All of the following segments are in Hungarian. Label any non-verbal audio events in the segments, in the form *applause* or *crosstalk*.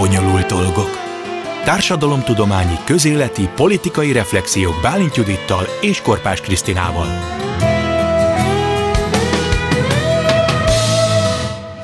Bonyolult dolgok. Társadalomtudományi, közéleti, politikai reflexiók Bálint Judittal és Korpás Krisztinával.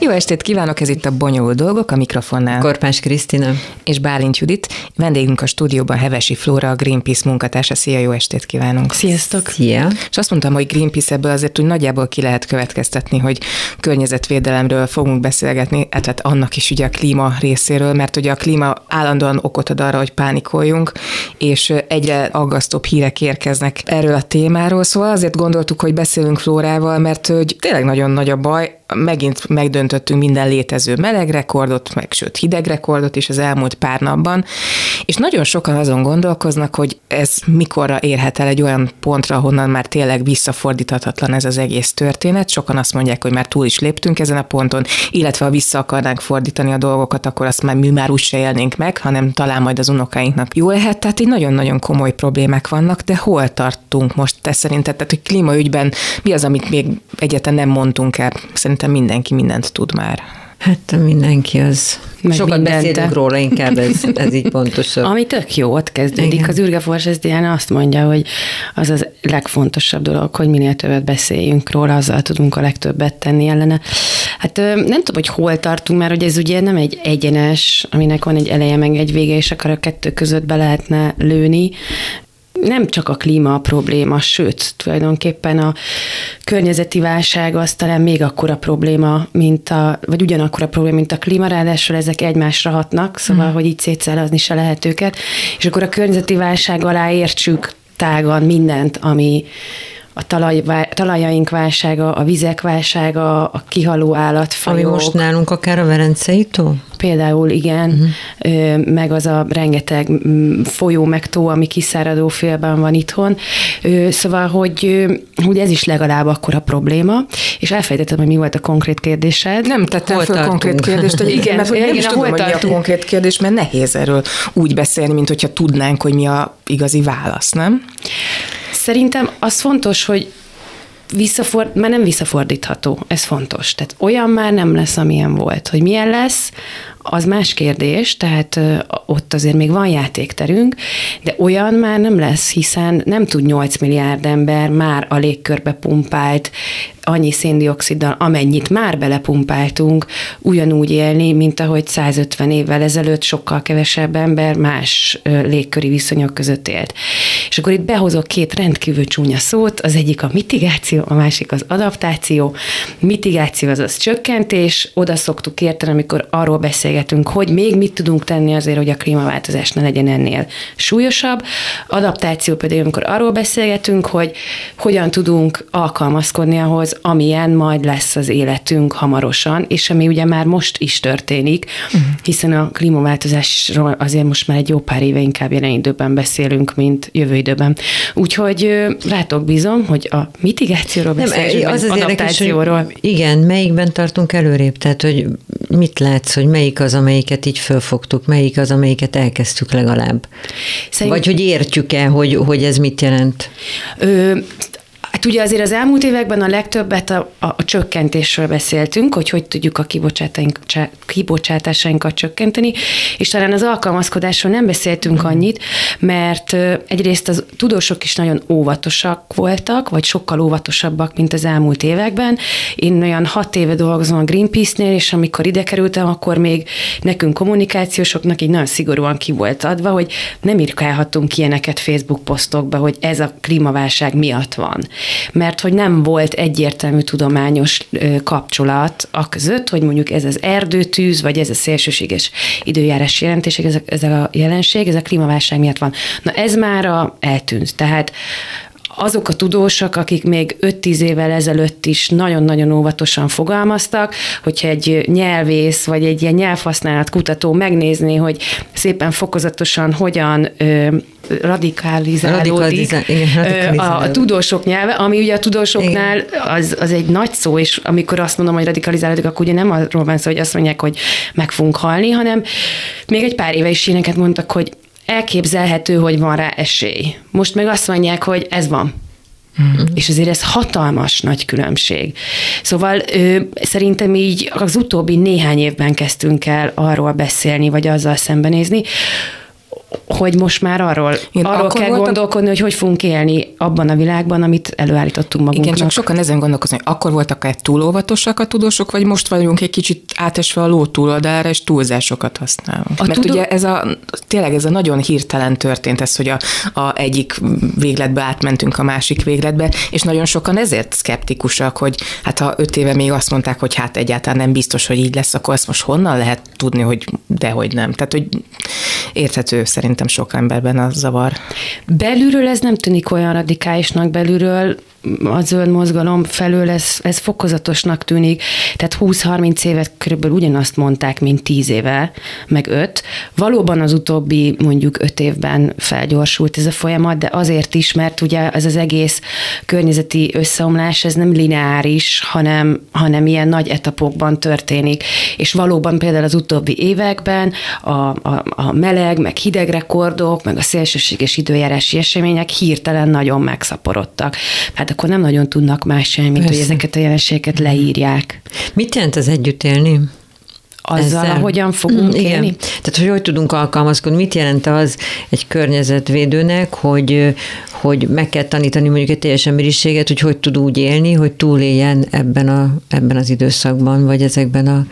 Jó estét kívánok, ez itt a Bonyolult Dolgok, a mikrofonnál. Korpás Krisztina. És Bálint Judit. Vendégünk a stúdióban Hevesi Flóra, a Greenpeace munkatársa. Szia, jó estét kívánunk. Sziasztok. Szia. És azt mondtam, hogy Greenpeace ebből azért úgy nagyjából ki lehet következtetni, hogy környezetvédelemről fogunk beszélgetni, hát, hát annak is ugye a klíma részéről, mert ugye a klíma állandóan okot ad arra, hogy pánikoljunk, és egyre aggasztóbb hírek érkeznek erről a témáról. Szóval azért gondoltuk, hogy beszélünk Flórával, mert hogy tényleg nagyon nagy a baj, megint megdöntöttünk minden létező melegrekordot, meg sőt hidegrekordot is az elmúlt pár napban, és nagyon sokan azon gondolkoznak, hogy ez mikorra érhet el egy olyan pontra, honnan már tényleg visszafordíthatatlan ez az egész történet. Sokan azt mondják, hogy már túl is léptünk ezen a ponton, illetve ha vissza akarnánk fordítani a dolgokat, akkor azt már mi már úgy se élnénk meg, hanem talán majd az unokáinknak jó lehet. Tehát így nagyon-nagyon komoly problémák vannak, de hol tartunk most te szerinted? Tehát, hogy klímaügyben mi az, amit még egyetlen nem mondtunk el? Szerintem szerintem mindenki mindent tud már. Hát mindenki az. Meg Sokat mindente. beszélünk róla, inkább ez, ez így pontosabb. Ami tök jó, ott kezdődik. Igen. Az Ürge Forces azt mondja, hogy az az legfontosabb dolog, hogy minél többet beszéljünk róla, azzal tudunk a legtöbbet tenni ellene. Hát nem tudom, hogy hol tartunk, mert hogy ez ugye nem egy egyenes, aminek van egy eleje, meg egy vége, és akar a kettő között be lehetne lőni nem csak a klíma a probléma, sőt, tulajdonképpen a környezeti válság az talán még akkora probléma, mint a, vagy ugyanakkora probléma, mint a klíma, ráadásul ezek egymásra hatnak, szóval, mm. hogy így szétszállazni se lehet őket, és akkor a környezeti válság alá értsük tágan mindent, ami, a talaj, talajaink válsága, a vizek válsága, a kihaló állatfajok. Ami most nálunk akár a Verencei tó? Például igen, uh-huh. meg az a rengeteg folyó meg tó, ami kiszáradó félben van itthon. Szóval, hogy, hogy ez is legalább akkor a probléma, és elfelejtettem, hogy mi volt a konkrét kérdésed. Nem tettem hol fel konkrét kérdést, hogy *laughs* igen, mert igen, nem is tudom, hogy mi a konkrét kérdés, mert nehéz erről úgy beszélni, mint hogyha tudnánk, hogy mi a igazi válasz, nem? Szerintem az fontos, hogy visszaford, már nem visszafordítható, ez fontos. Tehát olyan már nem lesz, amilyen volt. Hogy milyen lesz, az más kérdés, tehát ott azért még van játékterünk, de olyan már nem lesz, hiszen nem tud 8 milliárd ember már a légkörbe pumpált annyi széndioksziddal, amennyit már belepumpáltunk, ugyanúgy élni, mint ahogy 150 évvel ezelőtt sokkal kevesebb ember más légköri viszonyok között élt. És akkor itt behozok két rendkívül csúnya szót, az egyik a mitigáció, a másik az adaptáció. Mitigáció az az csökkentés, oda szoktuk érteni, amikor arról beszélgetünk, hogy még mit tudunk tenni azért, hogy a klímaváltozás ne legyen ennél súlyosabb. Adaptáció pedig, amikor arról beszélgetünk, hogy hogyan tudunk alkalmazkodni ahhoz, amilyen majd lesz az életünk hamarosan, és ami ugye már most is történik, uh-huh. hiszen a klímaváltozásról azért most már egy jó pár éve inkább jelen időben beszélünk, mint jövő időben. Úgyhogy rátok bízom, hogy a mitigációról beszélünk, az az adaptációról. Érdekes, hogy igen, melyikben tartunk előrébb? Tehát, hogy mit látsz, hogy melyik az, amelyiket így fölfogtuk, melyik az, amelyiket elkezdtük legalább? Szerint... Vagy hogy értjük-e, hogy, hogy ez mit jelent? Ö, Hát ugye azért az elmúlt években a legtöbbet a, a, a csökkentésről beszéltünk, hogy hogy tudjuk a kibocsátásainkat csökkenteni, és talán az alkalmazkodásról nem beszéltünk annyit, mert egyrészt az tudósok is nagyon óvatosak voltak, vagy sokkal óvatosabbak, mint az elmúlt években. Én olyan hat éve dolgozom a Greenpeace-nél, és amikor ide kerültem, akkor még nekünk kommunikációsoknak így nagyon szigorúan ki volt adva, hogy nem írkálhatunk ilyeneket Facebook posztokba, hogy ez a klímaválság miatt van mert hogy nem volt egyértelmű tudományos kapcsolat a között, hogy mondjuk ez az erdőtűz, vagy ez a szélsőséges időjárás jelentés, ez a, ez a jelenség, ez a klímaválság miatt van. Na ez már eltűnt. Tehát azok a tudósok, akik még 5-10 évvel ezelőtt is nagyon-nagyon óvatosan fogalmaztak, hogyha egy nyelvész vagy egy ilyen nyelvhasználat kutató megnézné, hogy szépen fokozatosan hogyan ö, radikalizálódik igen, a, a tudósok nyelve, ami ugye a tudósoknál az, az egy nagy szó, és amikor azt mondom, hogy radikalizálódik, akkor ugye nem arról van szó, hogy azt mondják, hogy meg fogunk halni, hanem még egy pár éve is ilyeneket mondtak, hogy elképzelhető, hogy van rá esély. Most meg azt mondják, hogy ez van. Uh-huh. És azért ez hatalmas nagy különbség. Szóval ö, szerintem így az utóbbi néhány évben kezdtünk el arról beszélni, vagy azzal szembenézni, hogy most már arról, Igen, arról kell voltam... gondolkodni, hogy hogy fogunk élni abban a világban, amit előállítottunk magunknak. Igen, csak sokan ezen gondolkozni, hogy akkor voltak-e túl óvatosak a tudósok, vagy most vagyunk egy kicsit átesve a ló túloldára, és túlzásokat használunk. A Mert tudó... ugye ez a, tényleg ez a nagyon hirtelen történt ez, hogy a, a egyik végletbe átmentünk a másik végletbe, és nagyon sokan ezért szkeptikusak, hogy hát ha öt éve még azt mondták, hogy hát egyáltalán nem biztos, hogy így lesz, akkor ezt most honnan lehet tudni, hogy dehogy nem. Tehát, hogy érthető szerintem sok emberben a zavar. Belülről ez nem tűnik olyan radikálisnak, belülről a zöld mozgalom felől ez, ez fokozatosnak tűnik, tehát 20-30 évet körülbelül ugyanazt mondták, mint 10 éve, meg 5. Valóban az utóbbi mondjuk 5 évben felgyorsult ez a folyamat, de azért is, mert ugye ez az egész környezeti összeomlás, ez nem lineáris, hanem, hanem ilyen nagy etapokban történik. És valóban például az utóbbi években a, a, a meleg, meg hideg rekordok, meg a szélsőséges időjárási események hirtelen nagyon megszaporodtak. Hát akkor nem nagyon tudnak más sem, mint Persze. hogy ezeket a jelenségeket leírják. Mit jelent az együtt élni? azzal, Ezzel. hogyan fogunk Igen. élni. Tehát, hogy hogy tudunk alkalmazkodni, mit jelent az egy környezetvédőnek, hogy, hogy meg kell tanítani mondjuk egy teljes emberiséget, hogy hogy tud úgy élni, hogy túléljen ebben, a, ebben az időszakban, vagy ezekben a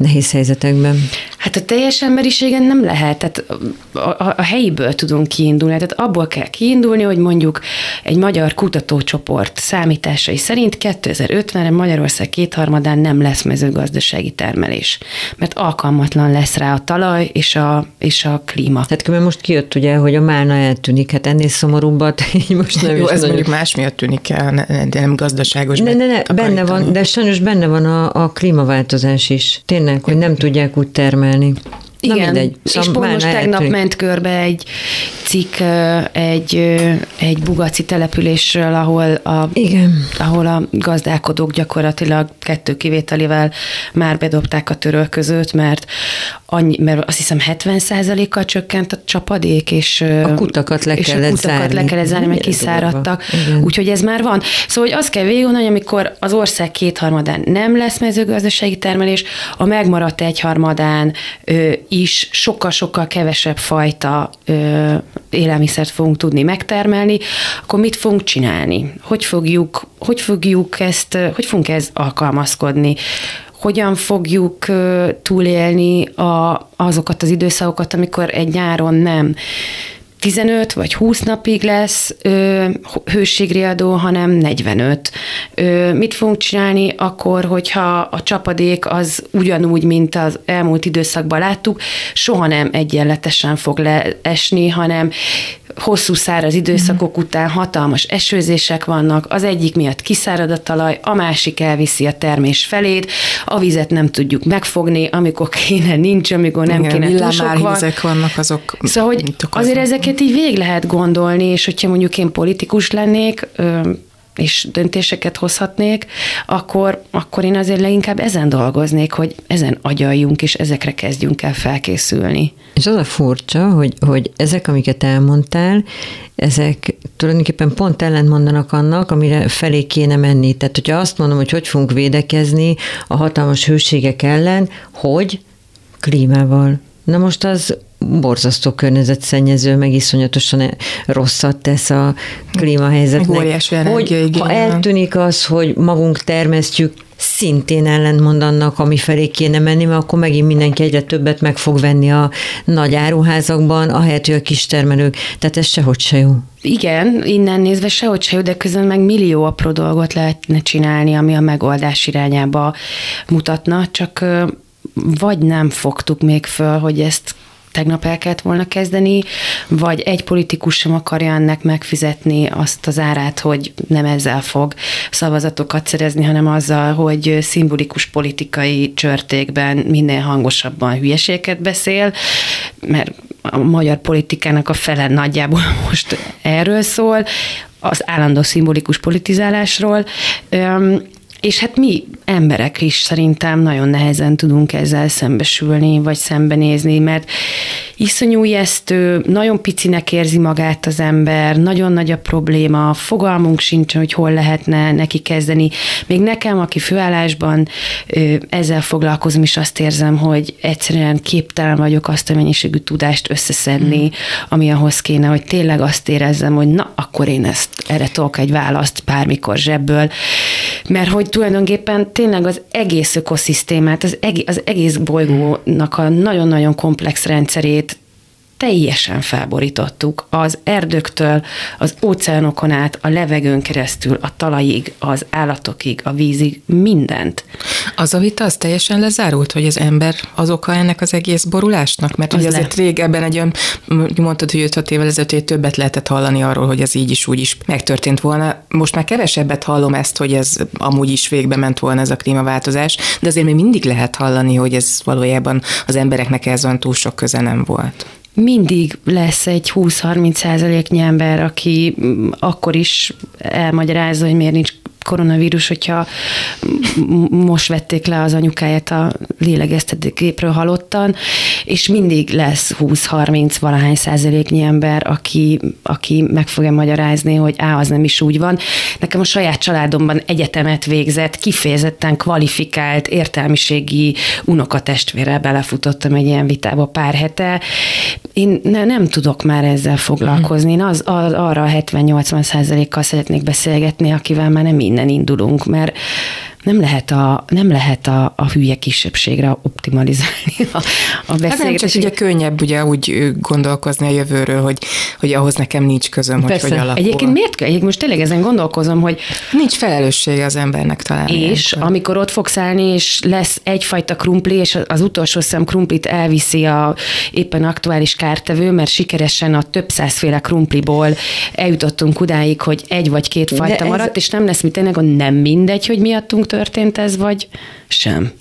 nehéz helyzetekben? Hát a teljes emberiségen nem lehet, tehát a, a, a helyiből tudunk kiindulni, tehát abból kell kiindulni, hogy mondjuk egy magyar kutatócsoport számításai szerint 2050-re Magyarország kétharmadán nem lesz mezőgazdasági termelés, mert alkalmatlan lesz rá a talaj és a, és a klíma. Tehát mert most kijött ugye, hogy a málna eltűnik, hát ennél szomorúbbat *laughs* így most nem Jó, ez mondjuk más miatt tűnik el, de nem gazdaságos. Ne, ne, ne, benne van, de sajnos benne van a, a klímaváltozás is. Tényleg, hogy nem tudják úgy termelni. Igen, Na mindegy. Szóval és pont most tegnap ment körbe egy cikk egy, egy bugaci településről, ahol a, Igen. ahol a gazdálkodók gyakorlatilag kettő kivételével már bedobták a törölközőt, mert, annyi, mert azt hiszem 70 kal csökkent a csapadék, és a kutakat le és kellett a kutakat zárni. le kellett zárni, mert kiszáradtak. Úgyhogy ez már van. Szóval hogy azt kell végigolni, amikor az ország kétharmadán nem lesz mezőgazdasági termelés, a megmaradt egyharmadán is sokkal-sokkal kevesebb fajta ö, élelmiszert fogunk tudni megtermelni, akkor mit fogunk csinálni? Hogy fogjuk, hogy fogjuk ezt, hogy fogunk ez alkalmazkodni? Hogyan fogjuk túlélni a, azokat az időszakokat, amikor egy nyáron nem 15 vagy 20 napig lesz ö, hőségriadó, hanem 45. Ö, mit fogunk csinálni akkor, hogyha a csapadék az ugyanúgy, mint az elmúlt időszakban láttuk, soha nem egyenletesen fog leesni, hanem hosszú száraz időszakok mm. után hatalmas esőzések vannak, az egyik miatt kiszárad a talaj, a másik elviszi a termés felét, a vizet nem tudjuk megfogni, amikor kéne nincs, amikor nem Igen, kéne túl sok van. vannak azok. Szóval, hogy azért ezeket így végig lehet gondolni, és hogyha mondjuk én politikus lennék, és döntéseket hozhatnék, akkor, akkor én azért leginkább ezen dolgoznék, hogy ezen agyaljunk, és ezekre kezdjünk el felkészülni. És az a furcsa, hogy, hogy ezek, amiket elmondtál, ezek tulajdonképpen pont ellentmondanak annak, amire felé kéne menni. Tehát, hogyha azt mondom, hogy hogy fogunk védekezni a hatalmas hőségek ellen, hogy klímával. Na most az borzasztó környezetszennyező, meg iszonyatosan rosszat tesz a klímahelyzetnek. Hogy ha eltűnik az, hogy magunk termesztjük, szintén ellentmond annak, ami felé kéne menni, mert akkor megint mindenki egyre többet meg fog venni a nagy áruházakban, ahelyett, hogy a kistermelők. Tehát ez sehogy se jó. Igen, innen nézve sehogy se jó, de közben meg millió apró dolgot lehetne csinálni, ami a megoldás irányába mutatna, csak vagy nem fogtuk még föl, hogy ezt tegnap el kellett volna kezdeni, vagy egy politikus sem akarja ennek megfizetni azt az árát, hogy nem ezzel fog szavazatokat szerezni, hanem azzal, hogy szimbolikus politikai csörtékben minél hangosabban hülyeséget beszél, mert a magyar politikának a fele nagyjából *laughs* most erről szól, az állandó szimbolikus politizálásról És hát mi emberek is szerintem nagyon nehezen tudunk ezzel szembesülni, vagy szembenézni, mert iszonyú ijesztő, nagyon picinek érzi magát az ember, nagyon nagy a probléma, fogalmunk sincs, hogy hol lehetne neki kezdeni. Még nekem, aki főállásban ezzel foglalkozom, is azt érzem, hogy egyszerűen képtelen vagyok azt a mennyiségű tudást összeszedni, mm. ami ahhoz kéne, hogy tényleg azt érezzem, hogy na, akkor én ezt erre tolok egy választ bármikor zsebből, mert hogy tulajdonképpen tényleg az egész ökoszisztémát, az egész, az egész bolygónak a nagyon-nagyon komplex rendszerét teljesen felborítottuk az erdőktől, az óceánokon át, a levegőn keresztül, a talajig, az állatokig, a vízig, mindent. Az a vita az teljesen lezárult, hogy az ember az oka ennek az egész borulásnak? Mert az ugye azért le. régebben egy olyan, mondtad, hogy 5 évvel ezelőtt többet lehetett hallani arról, hogy ez így is úgy is megtörtént volna. Most már kevesebbet hallom ezt, hogy ez amúgy is végbe ment volna ez a klímaváltozás, de azért még mindig lehet hallani, hogy ez valójában az embereknek ez olyan túl sok köze nem volt mindig lesz egy 20-30 százaléknyi ember, aki akkor is elmagyarázza, hogy miért nincs koronavírus, hogyha most vették le az anyukáját a lélegeztetőgépről halottan, és mindig lesz 20-30 valahány százaléknyi ember, aki, aki meg fogja magyarázni, hogy á, az nem is úgy van. Nekem a saját családomban egyetemet végzett, kifejezetten kvalifikált, értelmiségi unokatestvérrel belefutottam egy ilyen vitába pár hete. Én ne, nem tudok már ezzel foglalkozni. Én az, az arra a 70-80 százalékkal szeretnék beszélgetni, akivel már nem innen indulunk, mert nem lehet a, nem lehet a, a hülye kisebbségre optimalizálni a, a beszélgetést. Hát nem csak ugye könnyebb ugye úgy gondolkozni a jövőről, hogy, hogy ahhoz nekem nincs közöm, Persze. hogy hogy alakul. Egyébként miért? Egyébként most tényleg ezen gondolkozom, hogy... Nincs felelőssége az embernek talán. És ilyenkor. amikor ott fogsz állni, és lesz egyfajta krumpli, és az utolsó szem krumplit elviszi a éppen aktuális kártevő, mert sikeresen a több százféle krumpliból eljutottunk udáig, hogy egy vagy két fajta ez... maradt, és nem lesz mit tényleg, nem mindegy, hogy miattunk történt ez, vagy sem.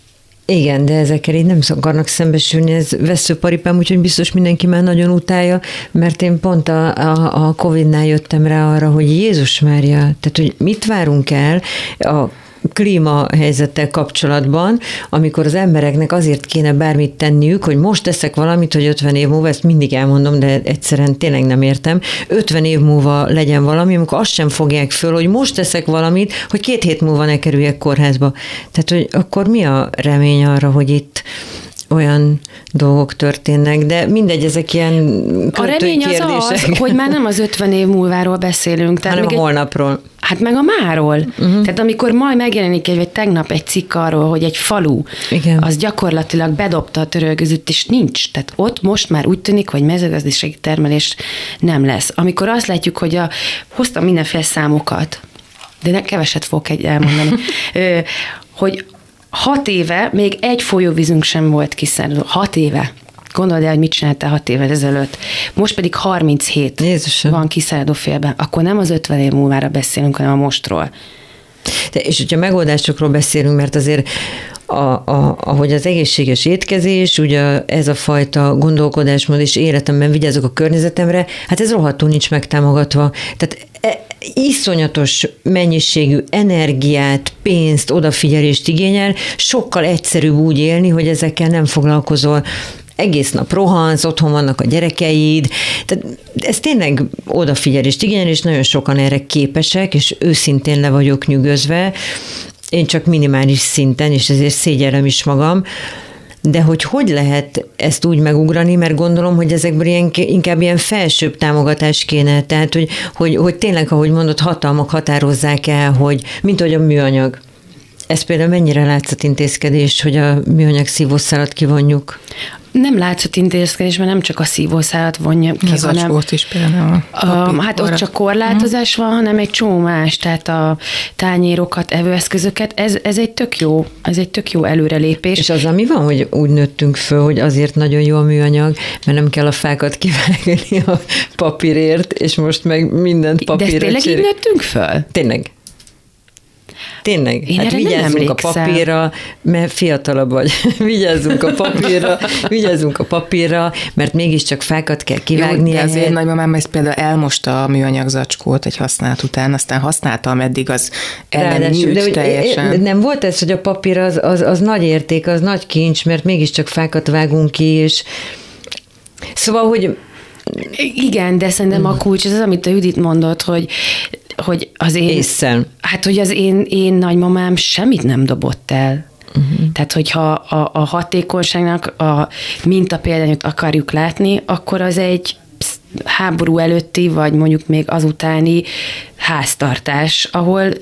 Igen, de ezekkel így nem akarnak szembesülni, ez veszőparipám, úgyhogy biztos mindenki már nagyon utálja, mert én pont a, a, a Covid-nál jöttem rá arra, hogy Jézus Mária, tehát hogy mit várunk el a klímahelyzettel kapcsolatban, amikor az embereknek azért kéne bármit tenniük, hogy most teszek valamit, hogy 50 év múlva, ezt mindig elmondom, de egyszerűen tényleg nem értem, 50 év múlva legyen valami, amikor azt sem fogják föl, hogy most teszek valamit, hogy két hét múlva ne kerüljek kórházba. Tehát, hogy akkor mi a remény arra, hogy itt olyan dolgok történnek, de mindegy, ezek ilyen A remény az az, hogy már nem az 50 év múlváról beszélünk. Tehát hanem a holnapról. Hát meg a máról. Uh-huh. Tehát amikor majd megjelenik egy, vagy tegnap egy cikk arról, hogy egy falu, Igen. az gyakorlatilag bedobta a törölközött, és nincs. Tehát ott most már úgy tűnik, hogy mezőgazdasági termelés nem lesz. Amikor azt látjuk, hogy a, hoztam mindenféle számokat, de ne, keveset fogok egy elmondani, *laughs* hogy hat éve még egy folyóvízünk sem volt kiszáradó. Hat éve. Gondold el, hogy mit csináltál hat évvel ezelőtt. Most pedig 37 Jézusom. van kiszáradó félben. Akkor nem az 50 év múlvára beszélünk, hanem a mostról. De, és hogyha megoldásokról beszélünk, mert azért a, a, ahogy az egészséges étkezés, ugye ez a fajta gondolkodásmód és életemben vigyázok a környezetemre, hát ez rohadtul nincs megtámogatva. Tehát e, iszonyatos mennyiségű energiát, pénzt, odafigyelést igényel, sokkal egyszerűbb úgy élni, hogy ezekkel nem foglalkozol egész nap rohansz, otthon vannak a gyerekeid, tehát ez tényleg odafigyelést igényel, és nagyon sokan erre képesek, és őszintén le vagyok nyűgözve, én csak minimális szinten, és ezért szégyellem is magam, de hogy hogy lehet ezt úgy megugrani, mert gondolom, hogy ezekből ilyen, inkább ilyen felsőbb támogatás kéne, tehát hogy, hogy, hogy tényleg, ahogy mondott, hatalmak határozzák el, hogy mint hogy a műanyag. Ez például mennyire látszott intézkedés, hogy a műanyag szívószálat kivonjuk? nem látszott intézkedés, mert nem csak a szívószálat vonja ki, Ez hanem... volt is például. A, hát ott csak korlátozás van, hanem egy csomó más, tehát a tányérokat, evőeszközöket, ez, ez egy tök jó, ez egy tök jó előrelépés. És az, ami van, hogy úgy nőttünk föl, hogy azért nagyon jó a műanyag, mert nem kell a fákat kivágni a papírért, és most meg mindent papírra De tényleg így nőttünk föl? Tényleg. Tényleg, Én hát vigyázzunk a papírra, mert fiatalabb vagy. *laughs* vigyázzunk a papírra, vigyázzunk a papírra, mert mégiscsak fákat kell kivágni. Jó, de az én nagymamám ezt például elmosta a műanyag zacskót egy használat után, aztán használta, ameddig az el nem Ráadásul, nyújt de hogy teljesen. nem volt ez, hogy a papír az, az, az nagy érték, az nagy kincs, mert mégiscsak fákat vágunk ki, és szóval, hogy Igen, de szerintem a kulcs az, az, amit a Judit mondott, hogy, hogy az én... Ésszel. Hát, hogy az én, én nagymamám semmit nem dobott el. Uh-huh. Tehát, hogyha a, a hatékonyságnak a mintapéldányot akarjuk látni, akkor az egy háború előtti, vagy mondjuk még azutáni háztartás, ahol,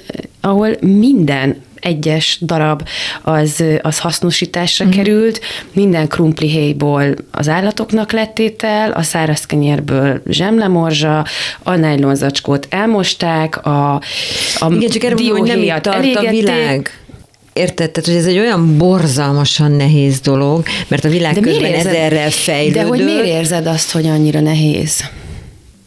ahol minden egyes darab az, az hasznosításra mm. került, minden krumplihéjból az állatoknak lett étel, a száraz kenyérből zsemlemorzsa, a nájlonzacskót elmosták, a, a Igen, csak mondom, hogy nem itt tart a világ. Érted? Tehát, hogy ez egy olyan borzalmasan nehéz dolog, mert a világ De közben érzed- ezerrel fejlődött. De hogy miért érzed azt, hogy annyira nehéz?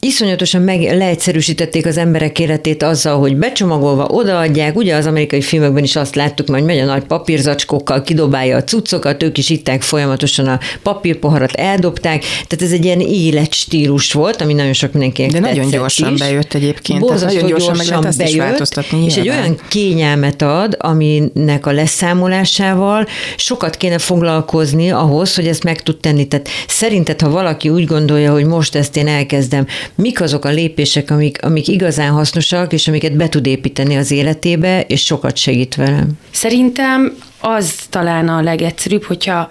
Iszonyatosan meg leegyszerűsítették az emberek életét azzal, hogy becsomagolva odaadják. Ugye az amerikai filmekben is azt láttuk, hogy megy a nagy papírzacskókkal, kidobálja a cuccokat, ők is itták folyamatosan a papírpoharat, eldobták. Tehát ez egy ilyen életstílus volt, ami nagyon sok mindenkinek De nagyon gyorsan is. bejött egyébként, Borzasztó nagyon gyorsan meg ezt is változtatni, És egy nyilván. olyan kényelmet ad, aminek a leszámolásával sokat kéne foglalkozni ahhoz, hogy ezt meg tud tenni. Tehát szerinted, ha valaki úgy gondolja, hogy most ezt én elkezdem, mik azok a lépések, amik, amik igazán hasznosak, és amiket be tud építeni az életébe, és sokat segít velem? Szerintem az talán a legegyszerűbb, hogyha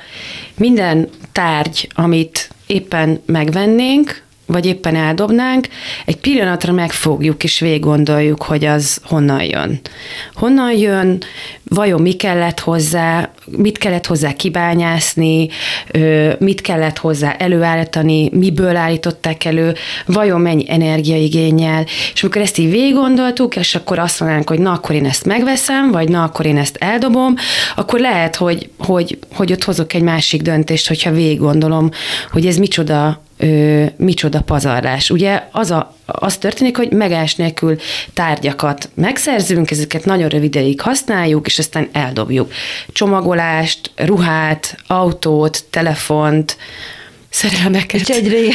minden tárgy, amit éppen megvennénk, vagy éppen eldobnánk, egy pillanatra megfogjuk és végig hogy az honnan jön. Honnan jön, vajon mi kellett hozzá, mit kellett hozzá kibányászni, mit kellett hozzá előállítani, miből állították elő, vajon mennyi energiaigényel, és amikor ezt így végig és akkor azt mondanánk, hogy na, akkor én ezt megveszem, vagy na, akkor én ezt eldobom, akkor lehet, hogy, hogy, hogy ott hozok egy másik döntést, hogyha végig hogy ez micsoda ö, micsoda pazarlás. Ugye az, a, az történik, hogy megás nélkül tárgyakat megszerzünk, ezeket nagyon rövid ideig használjuk, és aztán eldobjuk. Csomagolást, ruhát, autót, telefont, szerelmeket. És egyre, *laughs*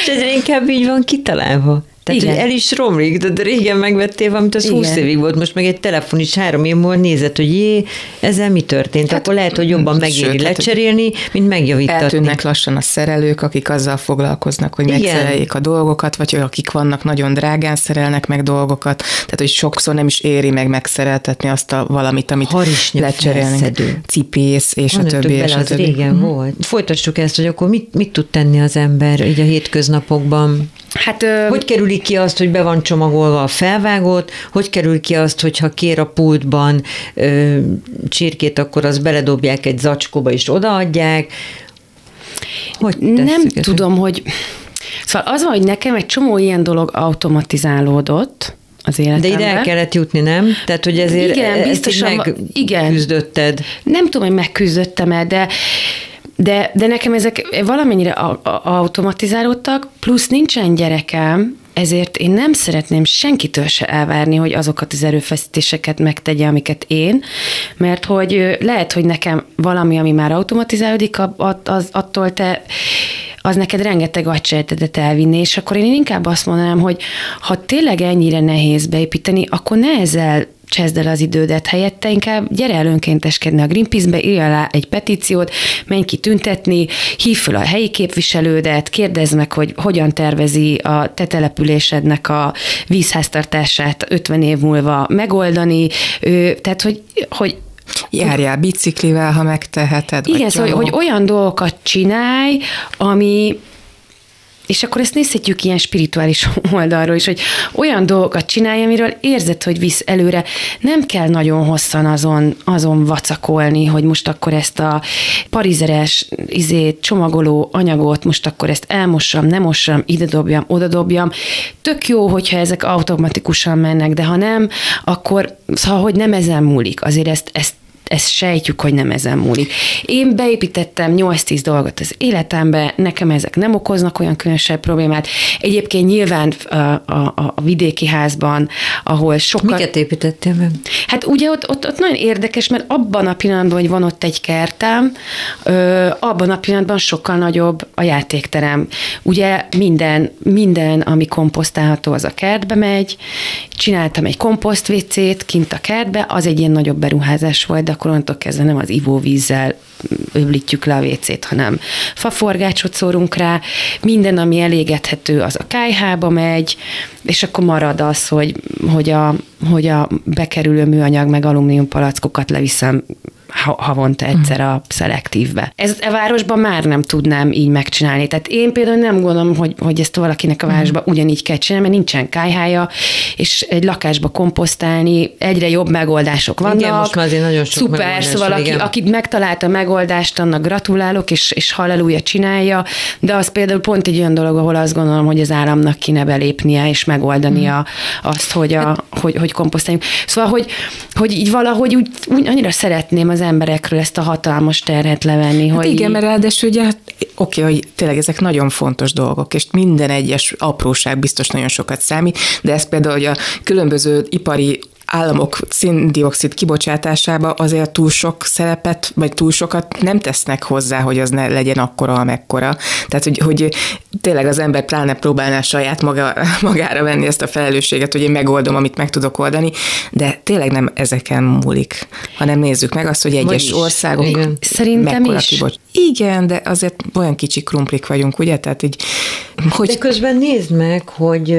és egyre inkább így van kitalálva. Tehát, Igen. el is romlik, de, régen megvettél valamit, az Igen. 20 évig volt, most meg egy telefon is három év múlva nézett, hogy jé, ezzel mi történt, hát, akkor lehet, hogy jobban megéri sőt, hát- lecserélni, mint megjavítatni. Eltűnnek lassan a szerelők, akik azzal foglalkoznak, hogy Igen. megszereljék a dolgokat, vagy akik vannak nagyon drágán szerelnek meg dolgokat. Tehát, hogy sokszor nem is éri meg megszereltetni azt a valamit, amit Harisnya lecserélnek. felszedő. Cipész, és a Gondoltuk többi, és a többi. régen volt. Folytassuk ezt, hogy akkor mit, mit tud tenni az ember így a hétköznapokban? Hát, Hogy kerüli ki azt, hogy be van csomagolva a felvágott, hogy kerül ki azt, hogy ha kér a pultban ö, csirkét, akkor azt beledobják egy zacskóba és odaadják. Hogy nem ezt? tudom, hogy... Szóval az van, hogy nekem egy csomó ilyen dolog automatizálódott az De ide el kellett jutni, nem? Tehát, hogy ezért Igen, ezt biztosan igen. megküzdötted. Nem tudom, hogy megküzdöttem el, de de, de nekem ezek valamennyire a- a- automatizálódtak, plusz nincsen gyerekem, ezért én nem szeretném senkitől se elvárni, hogy azokat az erőfeszítéseket megtegye, amiket én, mert hogy lehet, hogy nekem valami, ami már automatizálódik, az, attól te az neked rengeteg agysejtedet elvinni, és akkor én inkább azt mondanám, hogy ha tényleg ennyire nehéz beépíteni, akkor ne ezzel cseszd el az idődet helyette, inkább gyere el önkénteskedni a Greenpeace-be, írj alá egy petíciót, menj ki tüntetni, hív fel a helyi képviselődet, kérdezd meg, hogy hogyan tervezi a te településednek a vízháztartását 50 év múlva megoldani, tehát hogy, hogy Járjál biciklivel, ha megteheted. igen, szóval, hogy olyan dolgokat csinálj, ami és akkor ezt nézhetjük ilyen spirituális *laughs* oldalról is, hogy olyan dolgokat csinálj, amiről érzed, hogy visz előre. Nem kell nagyon hosszan azon, azon vacakolni, hogy most akkor ezt a parizeres izét, csomagoló anyagot, most akkor ezt elmossam, nem mossam, ide dobjam, oda dobjam. Tök jó, hogyha ezek automatikusan mennek, de ha nem, akkor szóval, hogy nem ezen múlik. Azért ezt, ezt ezt sejtjük, hogy nem ezen múlik. Én beépítettem 8-10 dolgot az életembe, nekem ezek nem okoznak olyan különösebb problémát. Egyébként nyilván a, a, a vidéki házban, ahol sokkal... Miket építettél meg? Hát ugye ott, ott, ott nagyon érdekes, mert abban a pillanatban, hogy van ott egy kertem, ö, abban a pillanatban sokkal nagyobb a játékterem. Ugye minden, minden, ami komposztálható, az a kertbe megy. Csináltam egy komposztvécét kint a kertbe, az egy ilyen nagyobb beruházás volt, de akkor onnantól kezdve nem az ivóvízzel öblítjük le a vécét, hanem faforgácsot szórunk rá, minden, ami elégethető, az a kájhába megy, és akkor marad az, hogy, hogy, a, hogy a bekerülő műanyag meg alumínium palackokat leviszem havonta egyszer a szelektívbe. Ez a városban már nem tudnám így megcsinálni. Tehát én például nem gondolom, hogy, hogy ezt valakinek a városban ugyanígy kell csinálni, mert nincsen kájhája, és egy lakásba komposztálni egyre jobb megoldások vannak. Igen, most már azért nagyon sok Szuper, szóval aki, aki megtalálta a megoldást, annak gratulálok, és, és halleluja csinálja, de az például pont egy olyan dolog, ahol azt gondolom, hogy az államnak kéne belépnie, és megoldania hmm. azt, hogy, a, hogy, hogy komposztáljunk. Szóval, hogy, hogy így valahogy úgy, úgy annyira szeretném az emberekről ezt a hatalmas terhet levenni. Hát hogy igen, mert ráadásul ugye, hát, oké, hogy tényleg ezek nagyon fontos dolgok, és minden egyes apróság biztos nagyon sokat számít, de ez például, hogy a különböző ipari államok széndiokszid kibocsátásába azért túl sok szerepet, vagy túl sokat nem tesznek hozzá, hogy az ne legyen akkora, amekkora. Tehát, hogy, hogy tényleg az ember pláne próbálná saját maga, *laughs* magára venni ezt a felelősséget, hogy én megoldom, amit meg tudok oldani, de tényleg nem ezeken múlik, hanem nézzük meg azt, hogy egyes Vagyis, országok igen. Szerintem is. Kibocs... Igen, de azért olyan kicsi krumplik vagyunk, ugye? Tehát így, hogy... De közben nézd meg, hogy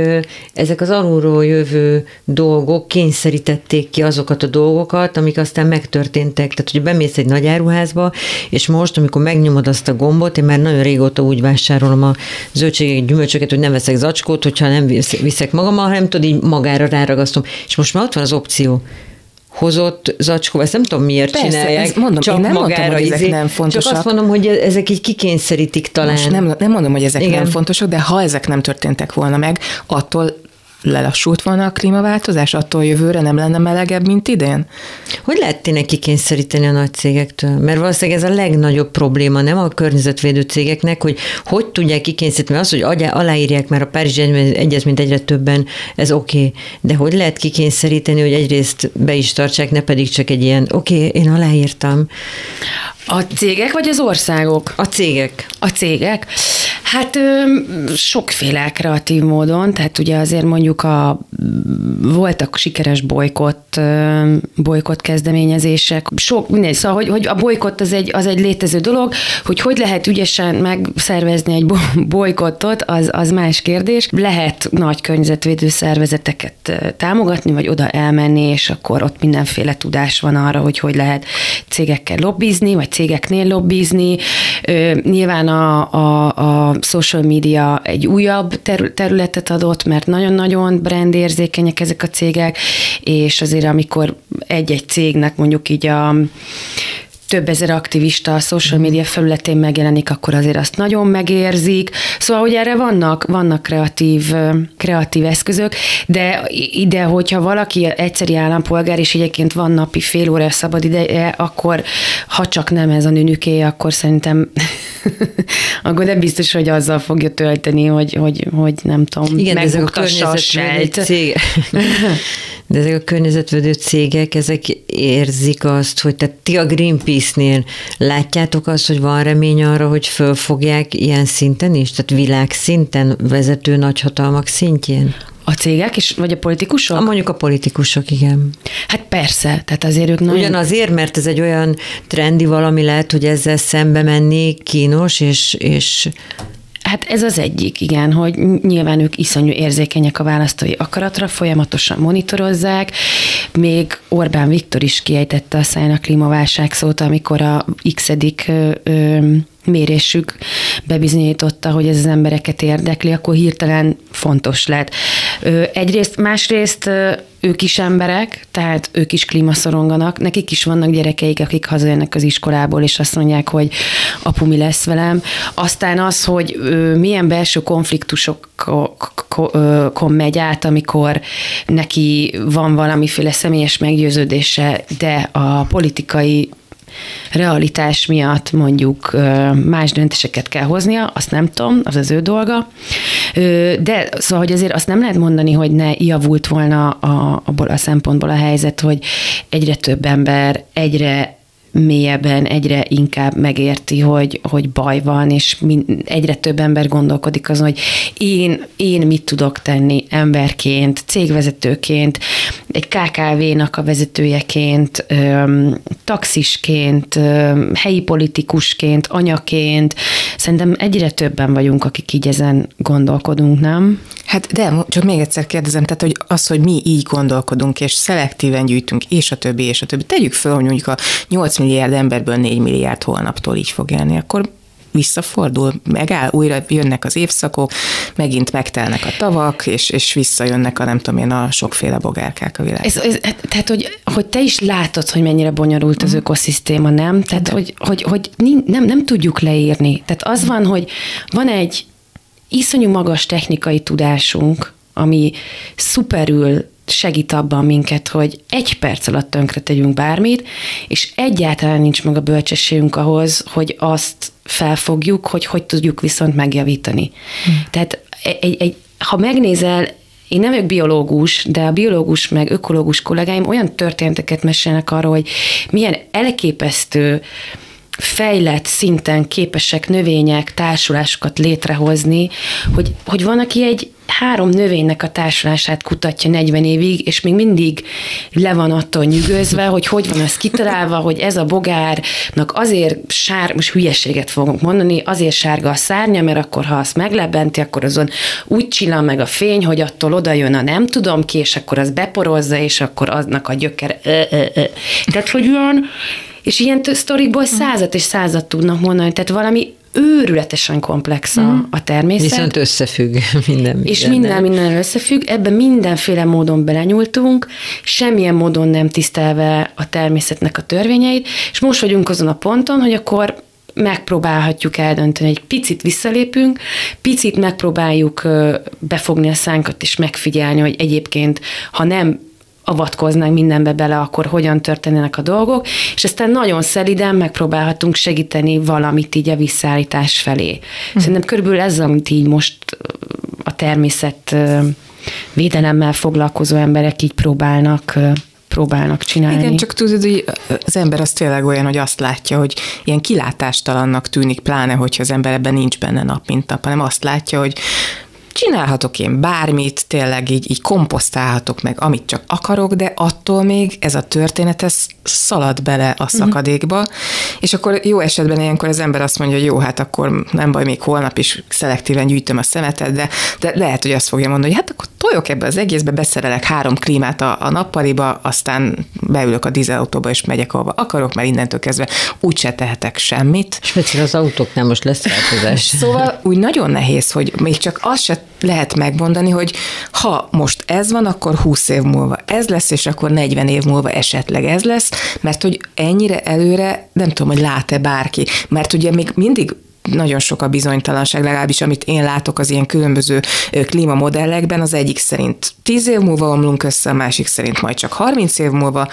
ezek az alulról jövő dolgok kényszerít építették ki azokat a dolgokat, amik aztán megtörténtek. Tehát, hogy bemész egy nagy áruházba, és most, amikor megnyomod azt a gombot, én már nagyon régóta úgy vásárolom a zöldségek, gyümölcsöket, hogy nem veszek zacskót, hogyha nem viszek magammal, hanem tudod, így magára ráragasztom. És most már ott van az opció hozott zacskó, ezt nem tudom miért Persze, csinálják. Ez mondom, csak én nem magára mondtam, hogy ezek izé, nem fontosak. Csak azt mondom, hogy ezek így kikényszerítik talán. Most nem, nem mondom, hogy ezek Igen. nem fontosak, de ha ezek nem történtek volna meg, attól lelassult volna a klímaváltozás, attól jövőre nem lenne melegebb, mint idén? Hogy lehet tényleg kikényszeríteni a nagy cégektől? Mert valószínűleg ez a legnagyobb probléma, nem a környezetvédő cégeknek, hogy hogy tudják kikényszeríteni az, hogy aláírják már a Párizsi Egyezményt egyre többen, ez oké, okay. de hogy lehet kikényszeríteni, hogy egyrészt be is tartsák, ne pedig csak egy ilyen, oké, okay, én aláírtam. A cégek vagy az országok? A cégek. A cégek? Hát sokféle kreatív módon, tehát ugye azért mondjuk a, voltak sikeres bolykott, bolykott kezdeményezések, sok, minden, szóval, hogy, hogy a bolykott az egy, az egy létező dolog, hogy hogy lehet ügyesen megszervezni egy bolykottot, az, az más kérdés. Lehet nagy környezetvédő szervezeteket támogatni, vagy oda elmenni, és akkor ott mindenféle tudás van arra, hogy hogy lehet cégekkel lobbizni, vagy cégeknél lobbizni. Nyilván a, a, a social media egy újabb területet adott, mert nagyon-nagyon brandérzékenyek ezek a cégek, és azért amikor egy-egy cégnek mondjuk így a több ezer aktivista a social mhm. media felületén megjelenik, akkor azért azt nagyon megérzik. Szóval, hogy erre vannak, vannak kreatív, kreatív eszközök, de ide, hogyha valaki egyszeri állampolgár, és egyébként van napi fél óra szabad ideje, akkor ha csak nem ez a nőnüké, akkor szerintem *laughs* akkor nem biztos, hogy azzal fogja tölteni, hogy, hogy, hogy nem tudom, Igen, ezek a környezetvédő cég. *laughs* De ezek a környezetvédő cégek, ezek érzik azt, hogy tehát ti a Greenpeace-nél látjátok azt, hogy van remény arra, hogy fölfogják ilyen szinten is? Tehát világszinten, vezető nagyhatalmak szintjén? A cégek is, vagy a politikusok? A mondjuk a politikusok, igen. Hát persze, tehát azért ők nagyon... Ugyanazért, mert ez egy olyan trendi valami lehet, hogy ezzel szembe menni kínos, és, és Hát ez az egyik, igen, hogy nyilván ők iszonyú érzékenyek a választói akaratra, folyamatosan monitorozzák. Még Orbán Viktor is kiejtette a száján a klímaválság szót, amikor a x-edik mérésük bebizonyította, hogy ez az embereket érdekli, akkor hirtelen fontos lett. Egyrészt, másrészt ők is emberek, tehát ők is klímaszoronganak, nekik is vannak gyerekeik, akik hazajönnek az iskolából, és azt mondják, hogy apu, mi lesz velem. Aztán az, hogy milyen belső konfliktusokon megy át, amikor neki van valamiféle személyes meggyőződése, de a politikai realitás miatt mondjuk más döntéseket kell hoznia, azt nem tudom, az az ő dolga. De szóval, hogy azért azt nem lehet mondani, hogy ne javult volna a, abból a szempontból a helyzet, hogy egyre több ember, egyre mélyebben egyre inkább megérti, hogy, hogy baj van, és egyre több ember gondolkodik azon, hogy én, én mit tudok tenni emberként, cégvezetőként, egy KKV-nak a vezetőjeként, öm, taxisként, öm, helyi politikusként, anyaként. Szerintem egyre többen vagyunk, akik így ezen gondolkodunk, nem? Hát de, csak még egyszer kérdezem, tehát hogy az, hogy mi így gondolkodunk, és szelektíven gyűjtünk, és a többi, és a többi. Tegyük föl, hogy mondjuk a 8 milliárd emberből 4 milliárd holnaptól így fog élni, akkor visszafordul, megáll, újra jönnek az évszakok, megint megtelnek a tavak, és, és visszajönnek a nem tudom én a sokféle bogárkák a világ. Ez, ez, tehát, hogy, hogy te is látod, hogy mennyire bonyolult az uh-huh. ökoszisztéma, nem? Tehát, De. hogy, hogy, hogy nem, nem tudjuk leírni. Tehát az van, hogy van egy iszonyú magas technikai tudásunk, ami szuperül segít abban minket, hogy egy perc alatt tönkre tegyünk bármit, és egyáltalán nincs meg a bölcsességünk ahhoz, hogy azt felfogjuk, hogy hogy tudjuk viszont megjavítani. Hmm. Tehát egy, egy, ha megnézel, én nem vagyok biológus, de a biológus meg ökológus kollégáim olyan történeteket mesélnek arról, hogy milyen elképesztő fejlett szinten képesek növények társulásokat létrehozni, hogy, hogy van, aki egy három növénynek a társulását kutatja 40 évig, és még mindig le van attól nyűgözve, hogy hogy van ez kitalálva, hogy ez a bogárnak azért sár, most hülyeséget fogunk mondani, azért sárga a szárnya, mert akkor ha azt meglebenti, akkor azon úgy csillan meg a fény, hogy attól oda jön a nem tudom ki, és akkor az beporozza, és akkor aznak a gyökere. Tehát, hogy olyan, és ilyen sztorikból százat és százat tudnak mondani, tehát valami őrületesen komplex a, mm. a természet. Viszont összefügg minden *laughs* minden. És minden minden összefügg, ebben mindenféle módon belenyúltunk, semmilyen módon nem tisztelve a természetnek a törvényeit, és most vagyunk azon a ponton, hogy akkor megpróbálhatjuk eldönteni, egy picit visszalépünk, picit megpróbáljuk befogni a szánkat és megfigyelni, hogy egyébként, ha nem avatkoznánk mindenbe bele, akkor hogyan történnek a dolgok, és aztán nagyon szeliden megpróbálhatunk segíteni valamit így a visszaállítás felé. Hm. Szerintem körülbelül ez, amit így most a természet védelemmel foglalkozó emberek így próbálnak próbálnak csinálni. Igen, csak tudod, hogy az ember az tényleg olyan, hogy azt látja, hogy ilyen kilátástalannak tűnik, pláne, hogyha az ember ebben nincs benne nap, mint nap, hanem azt látja, hogy csinálhatok én bármit, tényleg így, így komposztálhatok meg, amit csak akarok, de attól még ez a történet, ez szalad bele a mhm. szakadékba, uh-huh. és akkor jó esetben ilyenkor az ember azt mondja, hogy jó, hát akkor nem baj, még holnap is szelektíven gyűjtöm a szemetet, de, de lehet, hogy azt fogja mondani, hogy hát akkor toljok ebbe az egészbe, beszerelek három klímát a, a nappaliba, aztán beülök a dízelautóba és megyek ahova akarok, mert innentől kezdve úgyse tehetek semmit. Speciál az autóknál most lesz változás. szóval úgy nagyon nehéz, hogy még csak azt se lehet megmondani, hogy ha most ez van, akkor 20 év múlva ez lesz, és akkor 40 év múlva esetleg ez lesz, mert hogy ennyire előre nem tudom, hogy lát-e bárki, mert ugye még mindig nagyon sok a bizonytalanság, legalábbis amit én látok az ilyen különböző klímamodellekben, az egyik szerint 10 év múlva omlunk össze, a másik szerint majd csak 30 év múlva,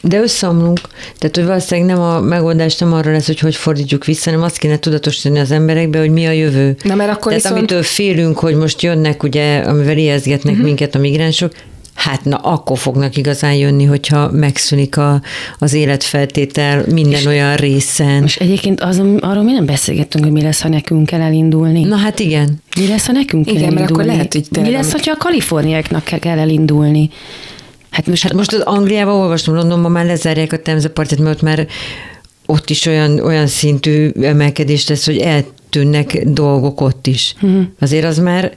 de összeomlunk. Tehát, hogy valószínűleg nem a megoldás nem arra lesz, hogy hogy fordítjuk vissza, hanem azt kéne tudatosítani az emberekbe, hogy mi a jövő. Na, mert akkor Tehát viszont... amitől félünk, hogy most jönnek, ugye, amivel ijeszgetnek uh-huh. minket a migránsok, hát na akkor fognak igazán jönni, hogyha megszűnik a, az életfeltétel minden és, olyan részen. És egyébként az, arról mi nem beszélgettünk, hogy mi lesz, ha nekünk kell elindulni. Na hát igen. Mi lesz, ha nekünk kell igen, elindulni? Mert akkor lehet, hogy mi lesz, ha a kaliforniáknak kell elindulni? Hát most, hát most az Angliában olvastam, Londonban már lezárják a Temzepartit, mert már ott is olyan, olyan szintű emelkedés lesz, hogy eltűnnek dolgok ott is. Uh-huh. Azért az már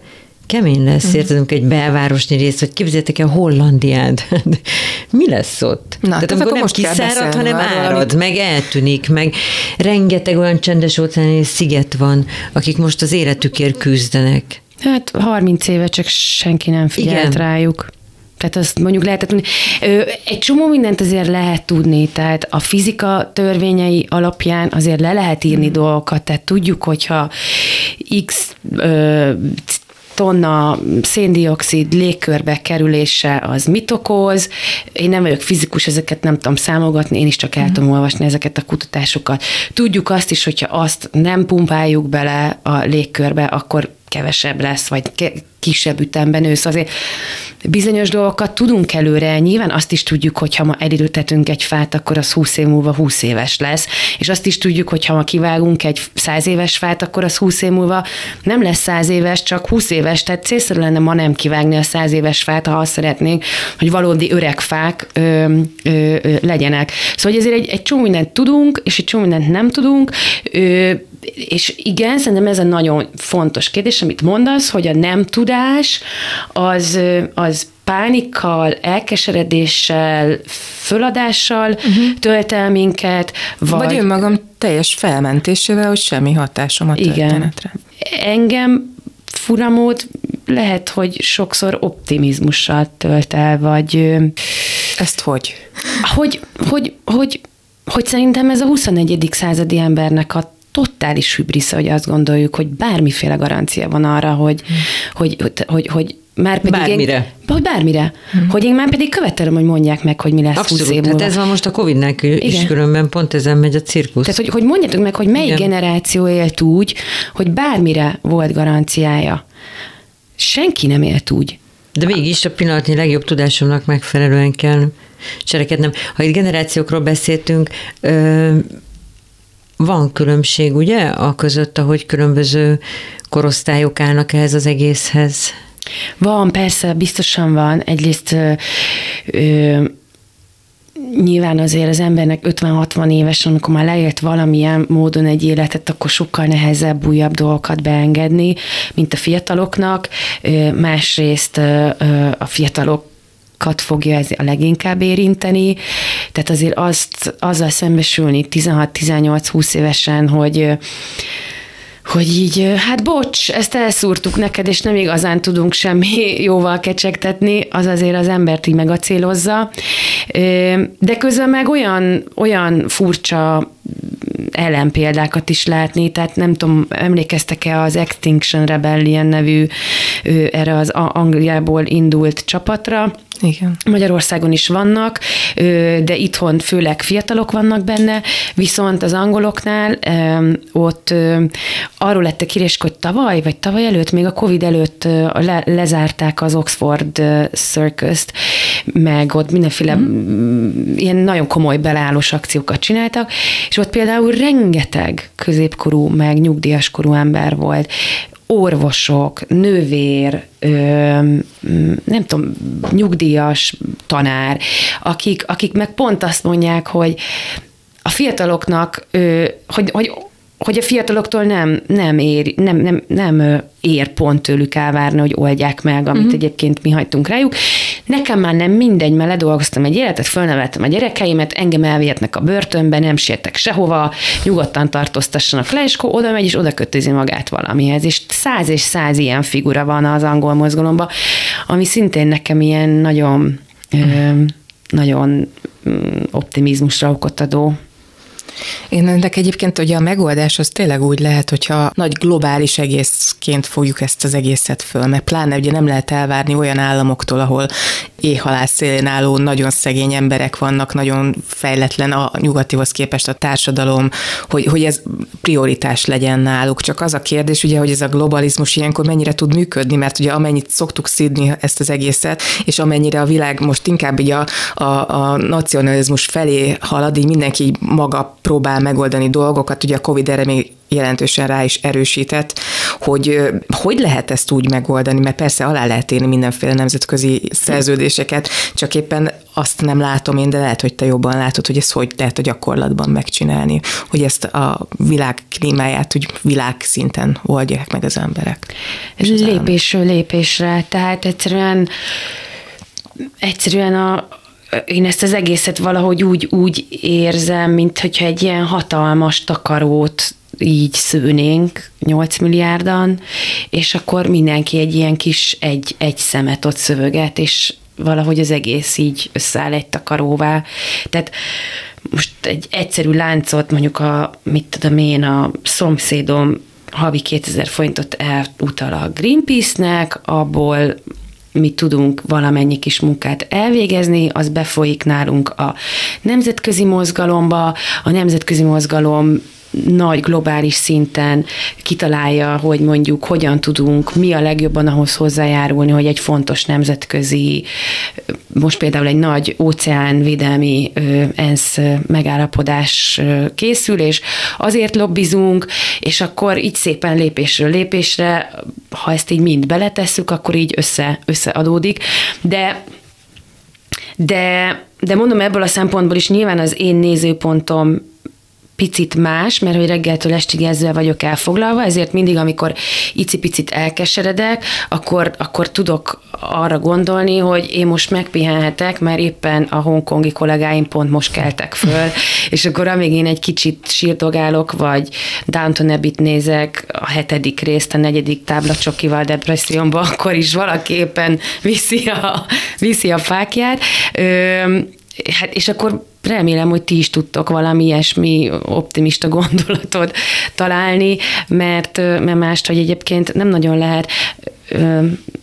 kemény lesz, uh-huh. érted, egy belvárosnyi rész, vagy képzeljétek el Hollandiát. *laughs* Mi lesz ott? Na, tehát, tehát akkor nem kiszárad, hanem árad, amit... meg eltűnik, meg rengeteg olyan csendes óceáni sziget van, akik most az életükért küzdenek. Hát 30 éve csak senki nem figyelt Igen. rájuk. Tehát azt mondjuk lehetett tudni. Egy csomó mindent azért lehet tudni, tehát a fizika törvényei alapján azért le lehet írni mm. dolgokat, tehát tudjuk, hogyha X ö, tonna széndiokszid légkörbe kerülése az mit okoz. Én nem vagyok fizikus, ezeket nem tudom számogatni, én is csak el tudom olvasni ezeket a kutatásokat. Tudjuk azt is, hogyha azt nem pumpáljuk bele a légkörbe, akkor kevesebb lesz, vagy kisebb ütemben ősz. Azért bizonyos dolgokat tudunk előre, nyilván azt is tudjuk, hogy ha ma elültetünk egy fát, akkor az 20 év múlva 20 éves lesz, és azt is tudjuk, hogy ha ma kivágunk egy 100 éves fát, akkor az 20 év múlva nem lesz 100 éves, csak 20 éves, tehát célszerű lenne ma nem kivágni a 100 éves fát, ha azt szeretnénk, hogy valódi öreg fák ö, ö, ö, legyenek. Szóval ezért egy, egy csomó mindent tudunk, és egy csomó mindent nem tudunk, ö, és igen, szerintem ez a nagyon fontos kérdés, amit mondasz, hogy a nem tudás az, az pánikkal, elkeseredéssel, föladással uh-huh. tölt el minket, vagy... Vagy önmagam teljes felmentésével, hogy semmi hatásom a igen. történetre. Engem furamód lehet, hogy sokszor optimizmussal tölt el, vagy... Ezt hogy? Hogy, hogy, hogy, hogy szerintem ez a 21. századi embernek a totális hübrisze, hogy azt gondoljuk, hogy bármiféle garancia van arra, hogy, hmm. hogy, hogy, hogy, hogy már pedig bármire. Én, hogy bármire. Hmm. Hogy én már pedig követelem, hogy mondják meg, hogy mi lesz Abszolút, 20 év múlva. ez van most a Covid-nek is különben, pont ezen megy a cirkusz. Tehát, hogy, hogy mondjátok meg, hogy melyik Igen. generáció élt úgy, hogy bármire volt garanciája. Senki nem élt úgy. De mégis a pillanatnyi legjobb tudásomnak megfelelően kell cselekednem. Ha itt generációkról beszéltünk, ö- van különbség, ugye, a között, ahogy különböző korosztályok állnak ehhez az egészhez? Van, persze, biztosan van. Egyrészt ö, ö, nyilván azért az embernek 50-60 éves, amikor már leélt valamilyen módon egy életet, akkor sokkal nehezebb újabb dolgokat beengedni, mint a fiataloknak. Másrészt a fiatalok kat fogja ez a leginkább érinteni. Tehát azért azt, azzal szembesülni 16-18-20 évesen, hogy hogy így, hát bocs, ezt elszúrtuk neked, és nem igazán tudunk semmi *laughs* jóval kecsegtetni, az azért az embert így megacélozza. De közben meg olyan, olyan furcsa ellenpéldákat is látni, tehát nem tudom, emlékeztek-e az Extinction Rebellion nevű erre az Angliából indult csapatra, igen. Magyarországon is vannak, de itthon főleg fiatalok vannak benne, viszont az angoloknál ott arról lettek híres, hogy tavaly, vagy tavaly előtt, még a Covid előtt le, lezárták az Oxford Circus-t, meg ott mindenféle mm. ilyen nagyon komoly belállós akciókat csináltak, és ott például rengeteg középkorú, meg nyugdíjas korú ember volt, orvosok, nővér, ö, nem tudom, nyugdíjas tanár, akik, akik meg pont azt mondják, hogy a fiataloknak, ö, hogy, hogy hogy a fiataloktól nem, nem, ér, nem, nem, nem ér pont tőlük elvárni, hogy oldják meg, amit uh-huh. egyébként mi hagytunk rájuk. Nekem már nem mindegy, mert ledolgoztam egy életet, fölneveltem a gyerekeimet, engem elvihetnek a börtönbe, nem sértek sehova, nyugodtan tartóztassanak le, és akkor oda megy, és oda kötözi magát valamihez. És száz és száz ilyen figura van az angol mozgalomban, ami szintén nekem ilyen nagyon, uh-huh. ö, nagyon mm, optimizmusra okot adó én ennek egyébként ugye a megoldás az tényleg úgy lehet, hogyha nagy globális egészként fogjuk ezt az egészet föl, mert pláne ugye nem lehet elvárni olyan államoktól, ahol éhhalász szélén álló nagyon szegény emberek vannak, nagyon fejletlen a nyugatihoz képest a társadalom, hogy, hogy ez prioritás legyen náluk. Csak az a kérdés, ugye, hogy ez a globalizmus ilyenkor mennyire tud működni, mert ugye amennyit szoktuk szidni ezt az egészet, és amennyire a világ most inkább így a, a, a nacionalizmus felé halad, így mindenki maga próbál megoldani dolgokat, ugye a Covid erre még jelentősen rá is erősített, hogy hogy lehet ezt úgy megoldani, mert persze alá lehet érni mindenféle nemzetközi szerződéseket, csak éppen azt nem látom én, de lehet, hogy te jobban látod, hogy ezt hogy lehet a gyakorlatban megcsinálni, hogy ezt a világ klímáját úgy világszinten oldják meg az emberek. Ez lépésről lépésre, tehát egyszerűen egyszerűen a, én ezt az egészet valahogy úgy, úgy érzem, mint hogyha egy ilyen hatalmas takarót így szőnénk 8 milliárdan, és akkor mindenki egy ilyen kis egy, egy szemet ott szövöget, és valahogy az egész így összeáll egy takaróvá. Tehát most egy egyszerű láncot, mondjuk a, mit tudom én, a szomszédom havi 2000 forintot elutal a Greenpeace-nek, abból mi tudunk valamennyi kis munkát elvégezni, az befolyik nálunk a nemzetközi mozgalomba, a nemzetközi mozgalom nagy globális szinten kitalálja, hogy mondjuk hogyan tudunk mi a legjobban ahhoz hozzájárulni, hogy egy fontos nemzetközi, most például egy nagy óceánvédelmi ENSZ megállapodás készül, és azért lobbizunk, és akkor így szépen lépésről lépésre, ha ezt így mind beletesszük, akkor így össze, összeadódik. De de, de mondom, ebből a szempontból is nyilván az én nézőpontom picit más, mert hogy reggeltől estig ezzel vagyok elfoglalva, ezért mindig, amikor icipicit elkeseredek, akkor, akkor tudok arra gondolni, hogy én most megpihenhetek, mert éppen a hongkongi kollégáim pont most keltek föl, *laughs* és akkor amíg én egy kicsit sírdogálok, vagy Downton Abbey-t nézek a hetedik részt, a negyedik táblacsokival depressziómba, *laughs* akkor is valaki éppen viszi a, viszi a fákját. Ö, hát és akkor remélem, hogy ti is tudtok valami ilyesmi optimista gondolatot találni, mert, mert mást, hogy egyébként nem nagyon lehet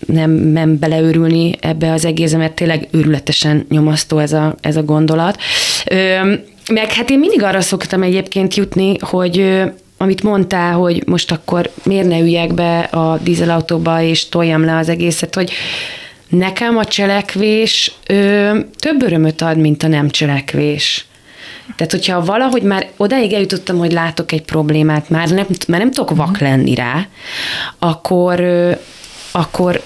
nem, nem beleőrülni ebbe az egészbe, mert tényleg őrületesen nyomasztó ez a, ez a gondolat. Meg hát én mindig arra szoktam egyébként jutni, hogy amit mondtál, hogy most akkor miért ne üljek be a dízelautóba és toljam le az egészet, hogy Nekem a cselekvés ö, több örömöt ad, mint a nem cselekvés. Tehát, hogyha valahogy már odáig eljutottam, hogy látok egy problémát, már nem, már nem tudok vak lenni rá, akkor, akkor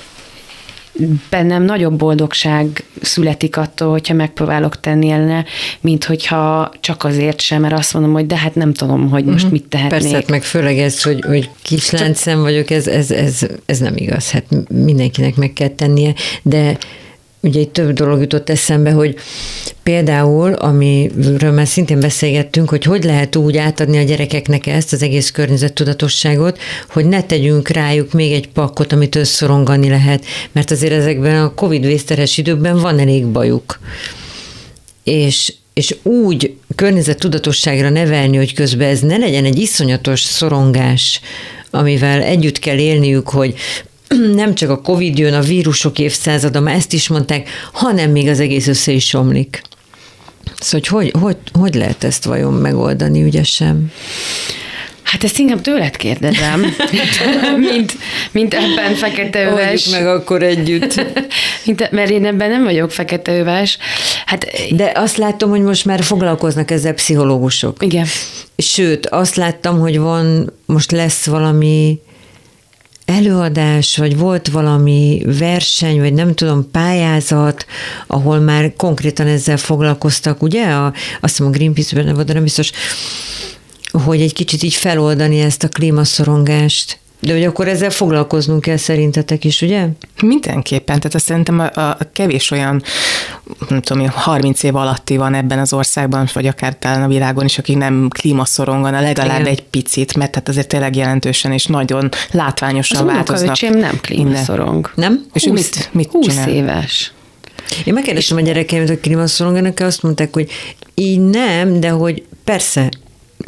bennem nagyobb boldogság születik attól, hogyha megpróbálok tenni ellene, mint hogyha csak azért sem, mert azt mondom, hogy de hát nem tudom, hogy most mhm. mit tehetnék. Persze, hát meg főleg ez, hogy, hogy kisláncszem vagyok, ez, ez, ez, ez nem igaz. Hát mindenkinek meg kell tennie, de ugye egy több dolog jutott eszembe, hogy például, amiről már szintén beszélgettünk, hogy hogy lehet úgy átadni a gyerekeknek ezt, az egész környezettudatosságot, hogy ne tegyünk rájuk még egy pakkot, amit összorongani lehet, mert azért ezekben a Covid vészteres időkben van elég bajuk. És, és úgy környezettudatosságra nevelni, hogy közben ez ne legyen egy iszonyatos szorongás, amivel együtt kell élniük, hogy *clears throat* nem csak a Covid jön, a vírusok évszázada, már ezt is mondták, hanem még az egész össze is omlik. Szóval, hogy hogy, hogy, hogy lehet ezt vajon megoldani ügyesen? Hát ezt inkább tőled kérdezem, *laughs* mint, mint ebben feketeöves. meg akkor együtt. *laughs* mint, mert én ebben nem vagyok feketeöves. Hát, De azt látom, hogy most már foglalkoznak ezzel pszichológusok. Igen. Sőt, azt láttam, hogy van, most lesz valami előadás, vagy volt valami verseny, vagy nem tudom, pályázat, ahol már konkrétan ezzel foglalkoztak, ugye? A, azt hiszem a Greenpeace-ben, de nem biztos, hogy egy kicsit így feloldani ezt a klímaszorongást. De hogy akkor ezzel foglalkoznunk kell szerintetek is, ugye? Mindenképpen, tehát azt szerintem a, a kevés olyan, nem tudom, 30 év alatti van ebben az országban, vagy akár talán a világon is, akik nem klímaszorongana legalább Igen. egy picit, mert tehát azért tényleg jelentősen és nagyon látványosan az változnak. Az nem klímaszorong. Nem? És 20, mit, mit 20 csinál? éves. Én megkérdeztem a gyerekeimet, hogy klímaszoronganak, azt mondták, hogy így nem, de hogy persze,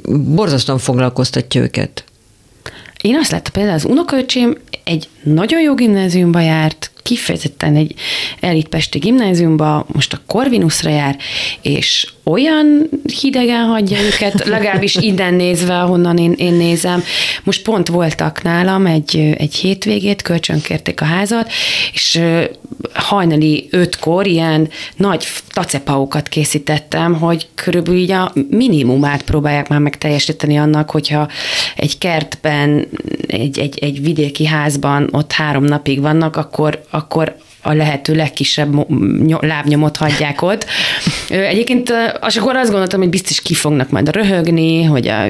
borzasztóan foglalkoztatja őket. Én azt láttam például az unokaöcsém egy nagyon jó gimnáziumba járt, kifejezetten egy elitpesti gimnáziumba, most a Corvinusra jár, és olyan hidegen hagyja őket, *laughs* legalábbis innen nézve, ahonnan én, én nézem. Most pont voltak nálam egy, egy hétvégét, kölcsönkérték a házat, és hajnali ötkor ilyen nagy tacepaukat készítettem, hogy körülbelül így a minimumát próbálják már meg teljesíteni annak, hogyha egy kertben, egy, egy, egy vidéki házban ott három napig vannak, akkor, akkor a lehető legkisebb lábnyomot hagyják ott. Egyébként és akkor azt gondoltam, hogy biztos ki fognak majd röhögni, hogy a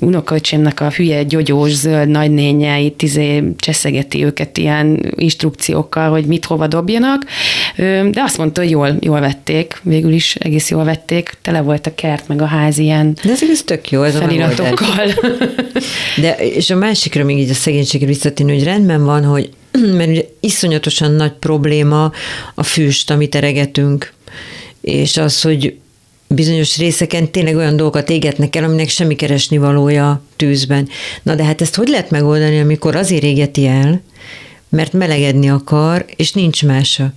unokaöcsémnek a hülye gyogyós zöld nagynénye itt izé cseszegeti őket ilyen instrukciókkal, hogy mit hova dobjanak, de azt mondta, hogy jól, jól vették, végül is egész jól vették, tele volt a kert, meg a ház ilyen de ez, ez tök jó, ez feliratokkal. De, és a másikra még így a szegénységre visszatérni, hogy rendben van, hogy *clears throat* mert ugye iszonyatosan nagy probléma a füst, amit eregetünk, és az, hogy bizonyos részeken tényleg olyan dolgokat égetnek el, aminek semmi keresni valója tűzben. Na de hát ezt hogy lehet megoldani, amikor azért égeti el, mert melegedni akar, és nincs mása?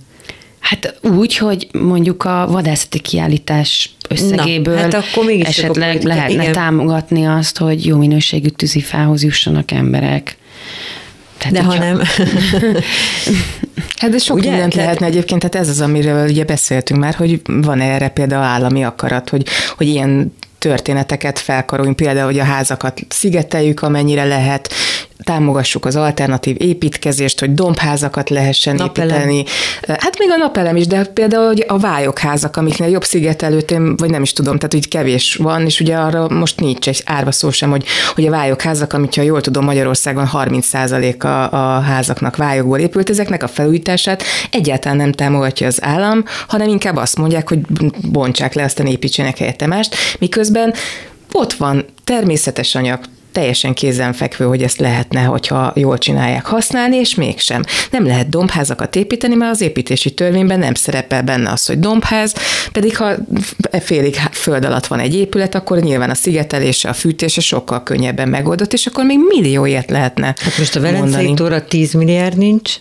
Hát úgy, hogy mondjuk a vadászati kiállítás összegéből Na, hát akkor mégis esetleg lehetne igen. támogatni azt, hogy jó minőségű tűzifához jussanak emberek. Tehát, de ha nem... hát de sok ugye? mindent lehetne egyébként, tehát ez az, amiről ugye beszéltünk már, hogy van erre például állami akarat, hogy, hogy ilyen történeteket felkaroljunk, például, hogy a házakat szigeteljük, amennyire lehet, támogassuk az alternatív építkezést, hogy dombházakat lehessen napelem. építeni. Hát még a napelem is, de például hogy a vályokházak, amiknél jobb szigetelőt, én, vagy nem is tudom, tehát úgy kevés van, és ugye arra most nincs egy árva szó sem, hogy, hogy a vályokházak, amit ha jól tudom, Magyarországon 30% a, a házaknak vályokból épült, ezeknek a felújítását egyáltalán nem támogatja az állam, hanem inkább azt mondják, hogy bontsák le, aztán építsenek helyette mást, miközben ott van természetes anyag, teljesen kézenfekvő, hogy ezt lehetne, hogyha jól csinálják használni, és mégsem. Nem lehet dombházakat építeni, mert az építési törvényben nem szerepel benne az, hogy dombház, pedig ha félig föld alatt van egy épület, akkor nyilván a szigetelése, a fűtése sokkal könnyebben megoldott, és akkor még millióért lehetne Hát most a Velencei tóra 10 milliárd nincs,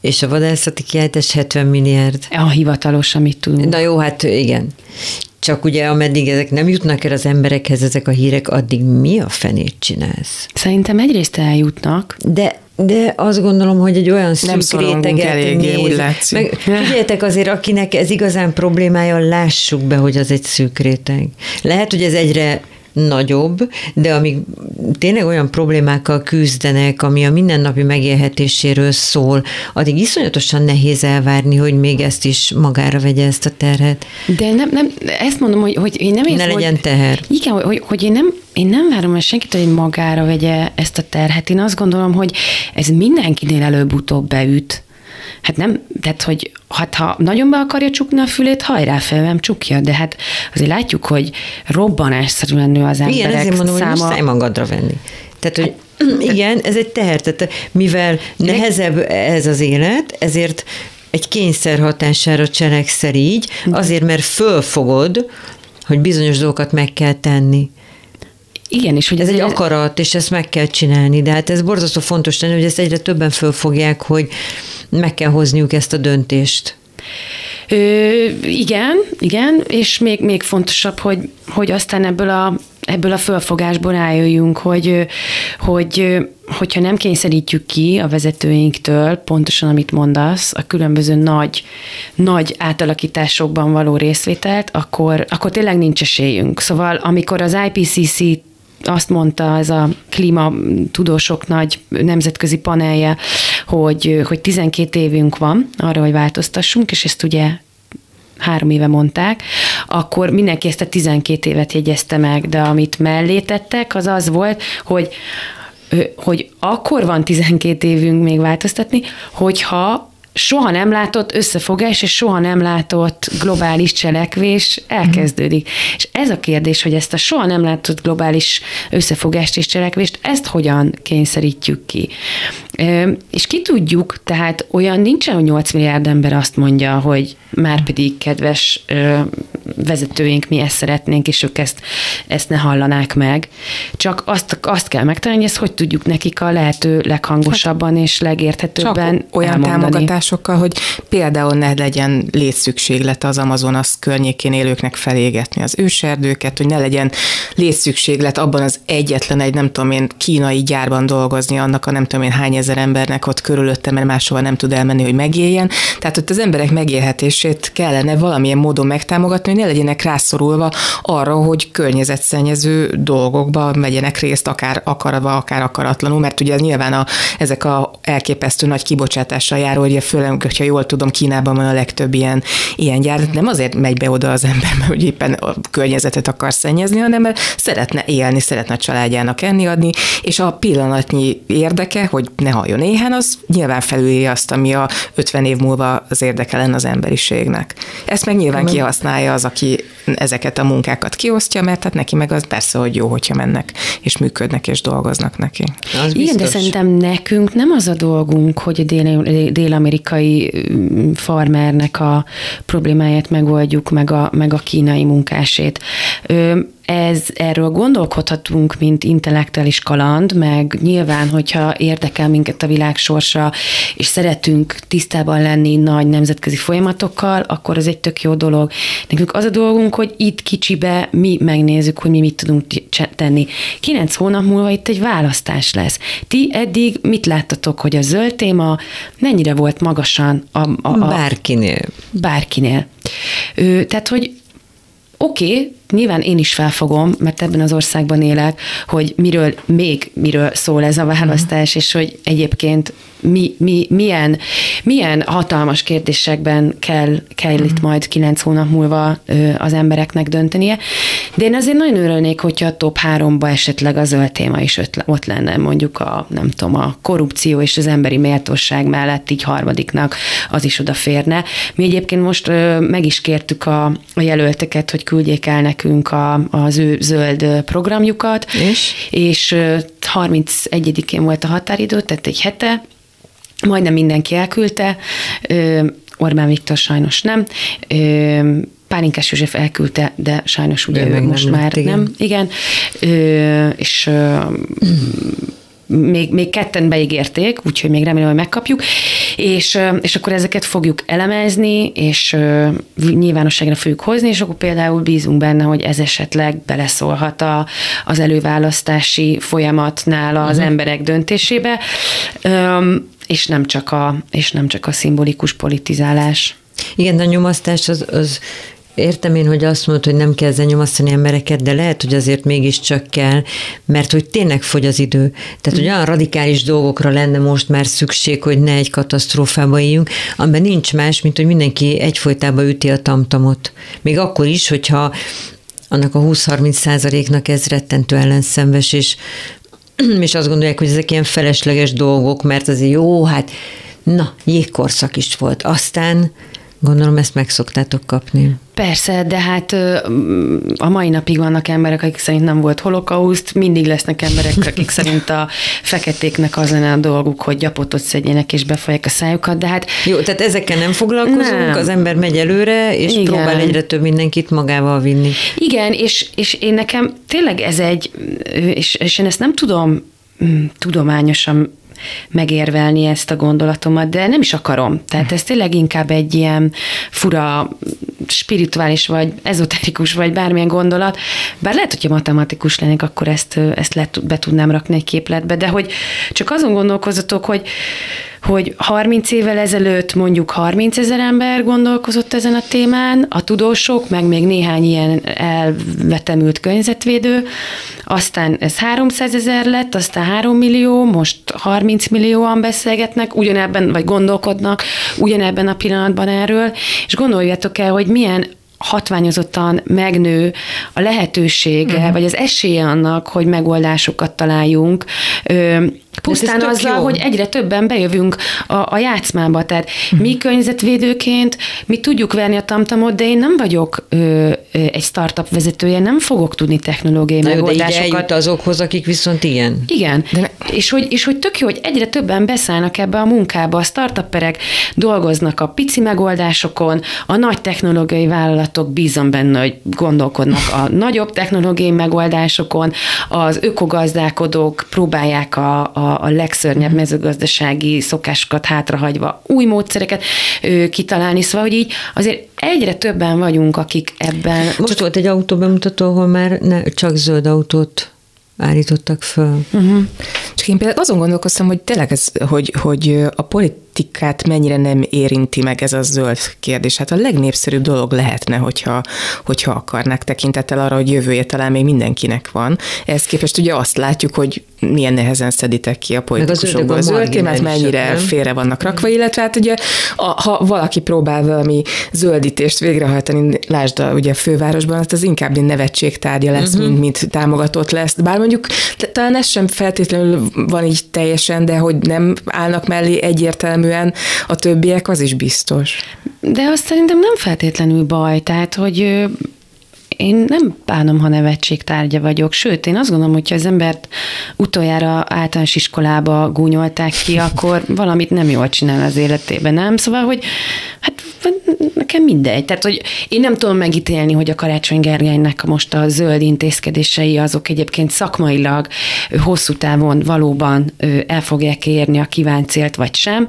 és a vadászati kiállítás 70 milliárd. A hivatalos, amit tudunk. Na jó, hát igen. Csak ugye ameddig ezek nem jutnak el az emberekhez, ezek a hírek, addig mi a fenét csinálsz? Szerintem egyrészt eljutnak. De de azt gondolom, hogy egy olyan szűk réteget eléggé, néz. Meg figyeljetek azért, akinek ez igazán problémája, lássuk be, hogy az egy szűk réteg. Lehet, hogy ez egyre nagyobb, de amíg tényleg olyan problémákkal küzdenek, ami a mindennapi megélhetéséről szól, addig iszonyatosan nehéz elvárni, hogy még ezt is magára vegye ezt a terhet. De nem, nem ezt mondom, hogy, hogy én nem érzem, Ne legyen hogy, teher. Igen, hogy, hogy én nem én nem várom el senkit, hogy magára vegye ezt a terhet. Én azt gondolom, hogy ez mindenkinél előbb-utóbb beüt. Hát nem, tehát hogy hát ha nagyon be akarja csukni a fülét, hajrá fel, nem csukja, de hát azért látjuk, hogy robbanásszerűen nő az emberek Igen, ezért mondom, száma. hogy magadra venni. Tehát, hogy igen, ez egy teher, tehát mivel nehezebb ez az élet, ezért egy kényszer hatására cselekszel így, azért, mert fölfogod, hogy bizonyos dolgokat meg kell tenni. Igen, és hogy ez egy akarat, és ezt meg kell csinálni, de hát ez borzasztó fontos tenni, hogy ezt egyre többen fölfogják, hogy meg kell hozniuk ezt a döntést. Ö, igen, igen, és még, még fontosabb, hogy, hogy aztán ebből a, ebből a fölfogásból rájöjjünk, hogy, hogy hogyha nem kényszerítjük ki a vezetőinktől, pontosan amit mondasz, a különböző nagy, nagy átalakításokban való részvételt, akkor, akkor tényleg nincs esélyünk. Szóval amikor az IPCC azt mondta ez a klímatudósok nagy nemzetközi panelje, hogy, hogy 12 évünk van arra, hogy változtassunk, és ezt ugye három éve mondták, akkor mindenki ezt a 12 évet jegyezte meg, de amit mellé tettek, az az volt, hogy hogy akkor van 12 évünk még változtatni, hogyha soha nem látott összefogás és soha nem látott globális cselekvés elkezdődik. Mm. És ez a kérdés, hogy ezt a soha nem látott globális összefogást és cselekvést, ezt hogyan kényszerítjük ki. És ki tudjuk, tehát olyan nincsen, hogy 8 milliárd ember azt mondja, hogy már pedig kedves vezetőink, mi ezt szeretnénk, és ők ezt, ezt ne hallanák meg. Csak azt, azt kell megtalálni, hogy ezt hogy tudjuk nekik a lehető leghangosabban és legérthetőbben Csak olyan elmondani. támogatásokkal, hogy például ne legyen létszükséglet az Amazonas környékén élőknek felégetni az őserdőket, hogy ne legyen létszükséglet abban az egyetlen egy, nem tudom én, kínai gyárban dolgozni, annak a nem tudom én hány ezer ezer embernek ott körülötte, mert máshova nem tud elmenni, hogy megéljen. Tehát ott az emberek megélhetését kellene valamilyen módon megtámogatni, hogy ne legyenek rászorulva arra, hogy környezetszennyező dolgokba megyenek részt, akár akarva, akár akaratlanul, mert ugye nyilván a, ezek a elképesztő nagy kibocsátással járó, hogy főleg, hogyha jól tudom, Kínában van a legtöbb ilyen, ilyen gyár, nem azért megy be oda az ember, mert hogy éppen a környezetet akar szennyezni, hanem mert szeretne élni, szeretne a családjának enni adni, és a pillanatnyi érdeke, hogy ne halljon éhen, az nyilván felülje azt, ami a 50 év múlva az érdeke lenne az emberiségnek. Ezt meg nyilván kihasználja az, aki ezeket a munkákat kiosztja, mert hát neki meg az persze, hogy jó, hogyha mennek, és működnek, és dolgoznak neki. Az Igen, de szerintem nekünk nem az a dolgunk, hogy a dél- dél-amerikai farmernek a problémáját megoldjuk, meg a, meg a kínai munkásét ez, erről gondolkodhatunk, mint intellektuális kaland, meg nyilván, hogyha érdekel minket a világ sorsa, és szeretünk tisztában lenni nagy nemzetközi folyamatokkal, akkor ez egy tök jó dolog. Nekünk az a dolgunk, hogy itt kicsibe mi megnézzük, hogy mi mit tudunk tenni. Kilenc hónap múlva itt egy választás lesz. Ti eddig mit láttatok, hogy a zöld téma mennyire volt magasan a... a, a bárkinél. Bárkinél. Ő, tehát, hogy oké, okay, nyilván én is felfogom, mert ebben az országban élek, hogy miről, még miről szól ez a választás, és hogy egyébként mi, mi, milyen, milyen hatalmas kérdésekben kell, kell itt mhm. majd kilenc hónap múlva az embereknek döntenie. De én azért nagyon örülnék, hogyha a top háromba esetleg a zöld téma is ott lenne, mondjuk a, nem tudom, a korrupció és az emberi méltóság mellett így harmadiknak az is odaférne. Mi egyébként most meg is kértük a, a jelölteket, hogy küldjék el nekünk a, az ő zöld programjukat, és, és 31-én volt a határidő, tehát egy hete, majdnem mindenki elküldte, Orbán Viktor sajnos nem, Pálinkás József elküldte, de sajnos ugye ő most nem már igen. nem. Igen, és még, még ketten beígérték, úgyhogy még remélem, hogy megkapjuk, és, és akkor ezeket fogjuk elemezni, és nyilvánosságra fogjuk hozni, és akkor például bízunk benne, hogy ez esetleg beleszólhat a, az előválasztási folyamatnál az uh-huh. emberek döntésébe és nem csak a, és nem csak a szimbolikus politizálás. Igen, a nyomasztás az, az Értem én, hogy azt mondod, hogy nem kell ezzel nyomasztani embereket, de lehet, hogy azért mégiscsak kell, mert hogy tényleg fogy az idő. Tehát, hogy olyan radikális dolgokra lenne most már szükség, hogy ne egy katasztrófába éljünk, amiben nincs más, mint hogy mindenki egyfolytában üti a tamtamot. Még akkor is, hogyha annak a 20-30 százaléknak ez rettentő ellenszenves, és *clears throat* és azt gondolják, hogy ezek ilyen felesleges dolgok, mert azért jó, hát na, jégkorszak is volt. Aztán Gondolom ezt meg szoktátok kapni. Persze, de hát a mai napig vannak emberek, akik szerint nem volt holokauszt, mindig lesznek emberek, akik *laughs* szerint a feketéknek az lenne a dolguk, hogy gyapotot szedjenek és befolyják a szájukat, de hát... Jó, tehát ezekkel nem foglalkozunk, nem. az ember megy előre, és Igen. próbál egyre több mindenkit magával vinni. Igen, és, és én nekem tényleg ez egy, és, és én ezt nem tudom mm, tudományosan megérvelni ezt a gondolatomat, de nem is akarom. Tehát ez tényleg inkább egy ilyen fura, spirituális, vagy ezoterikus, vagy bármilyen gondolat. Bár lehet, hogyha matematikus lennék, akkor ezt, ezt le, be tudnám rakni egy képletbe, de hogy csak azon gondolkozatok, hogy hogy 30 évvel ezelőtt mondjuk 30 ezer ember gondolkozott ezen a témán, a tudósok, meg még néhány ilyen elvetemült környezetvédő, aztán ez 300 ezer lett, aztán 3 millió, most 30 millióan beszélgetnek, ugyanebben, vagy gondolkodnak ugyanebben a pillanatban erről, és gondoljatok el, hogy milyen hatványozottan megnő a lehetősége, uh-huh. vagy az esélye annak, hogy megoldásokat találjunk, Pusztán azzal, jó. hogy egyre többen bejövünk a, a játszmába. Tehát uh-huh. mi környezetvédőként, mi tudjuk verni a tamtamot, de én nem vagyok ö, egy startup vezetője, nem fogok tudni technológiai Na megoldásokat. De azokhoz, akik viszont igen. Igen. De... És, hogy, és hogy tök jó, hogy egyre többen beszállnak ebbe a munkába. A startupperek dolgoznak a pici megoldásokon, a nagy technológiai vállalatok bízom benne, hogy gondolkodnak a nagyobb technológiai megoldásokon, az ökogazdálkodók próbálják a, a a, a legszörnyebb mhm. mezőgazdasági szokásokat hátrahagyva új módszereket ő, kitalálni, szóval, hogy így azért egyre többen vagyunk, akik ebben... Most csak... volt egy autó bemutató, ahol már ne, csak zöld autót állítottak föl. Uh-huh. Csak én például azon gondolkoztam, hogy tényleg ez, hogy, hogy a politikát mennyire nem érinti meg ez a zöld kérdés. Hát a legnépszerűbb dolog lehetne, hogyha, hogyha akarnák tekintettel arra, hogy jövője talán még mindenkinek van. Ehhez képest ugye azt látjuk, hogy milyen nehezen szeditek ki a politikusokból a zöld témát, mennyire nem? félre vannak rakva, illetve hát ugye a, ha valaki próbál valami zöldítést végrehajtani, lásd a, ugye a fővárosban, hát az inkább egy nevetségtárgya lesz, uh-huh. mint, mint támogatott lesz. Bár mondjuk talán ez sem feltétlenül van így teljesen, de hogy nem állnak mellé egyértelműen a többiek, az is biztos. De azt szerintem nem feltétlenül baj, tehát hogy én nem bánom, ha nevetség tárgya vagyok, sőt, én azt gondolom, hogyha az embert utoljára általános iskolába gúnyolták ki, *laughs* akkor valamit nem jól csinál az életében, nem? Szóval, hogy hát nekem mindegy. Tehát, hogy én nem tudom megítélni, hogy a Karácsony Gergelynek most a zöld intézkedései azok egyébként szakmailag hosszú távon valóban el fogják érni a kívánt célt, vagy sem,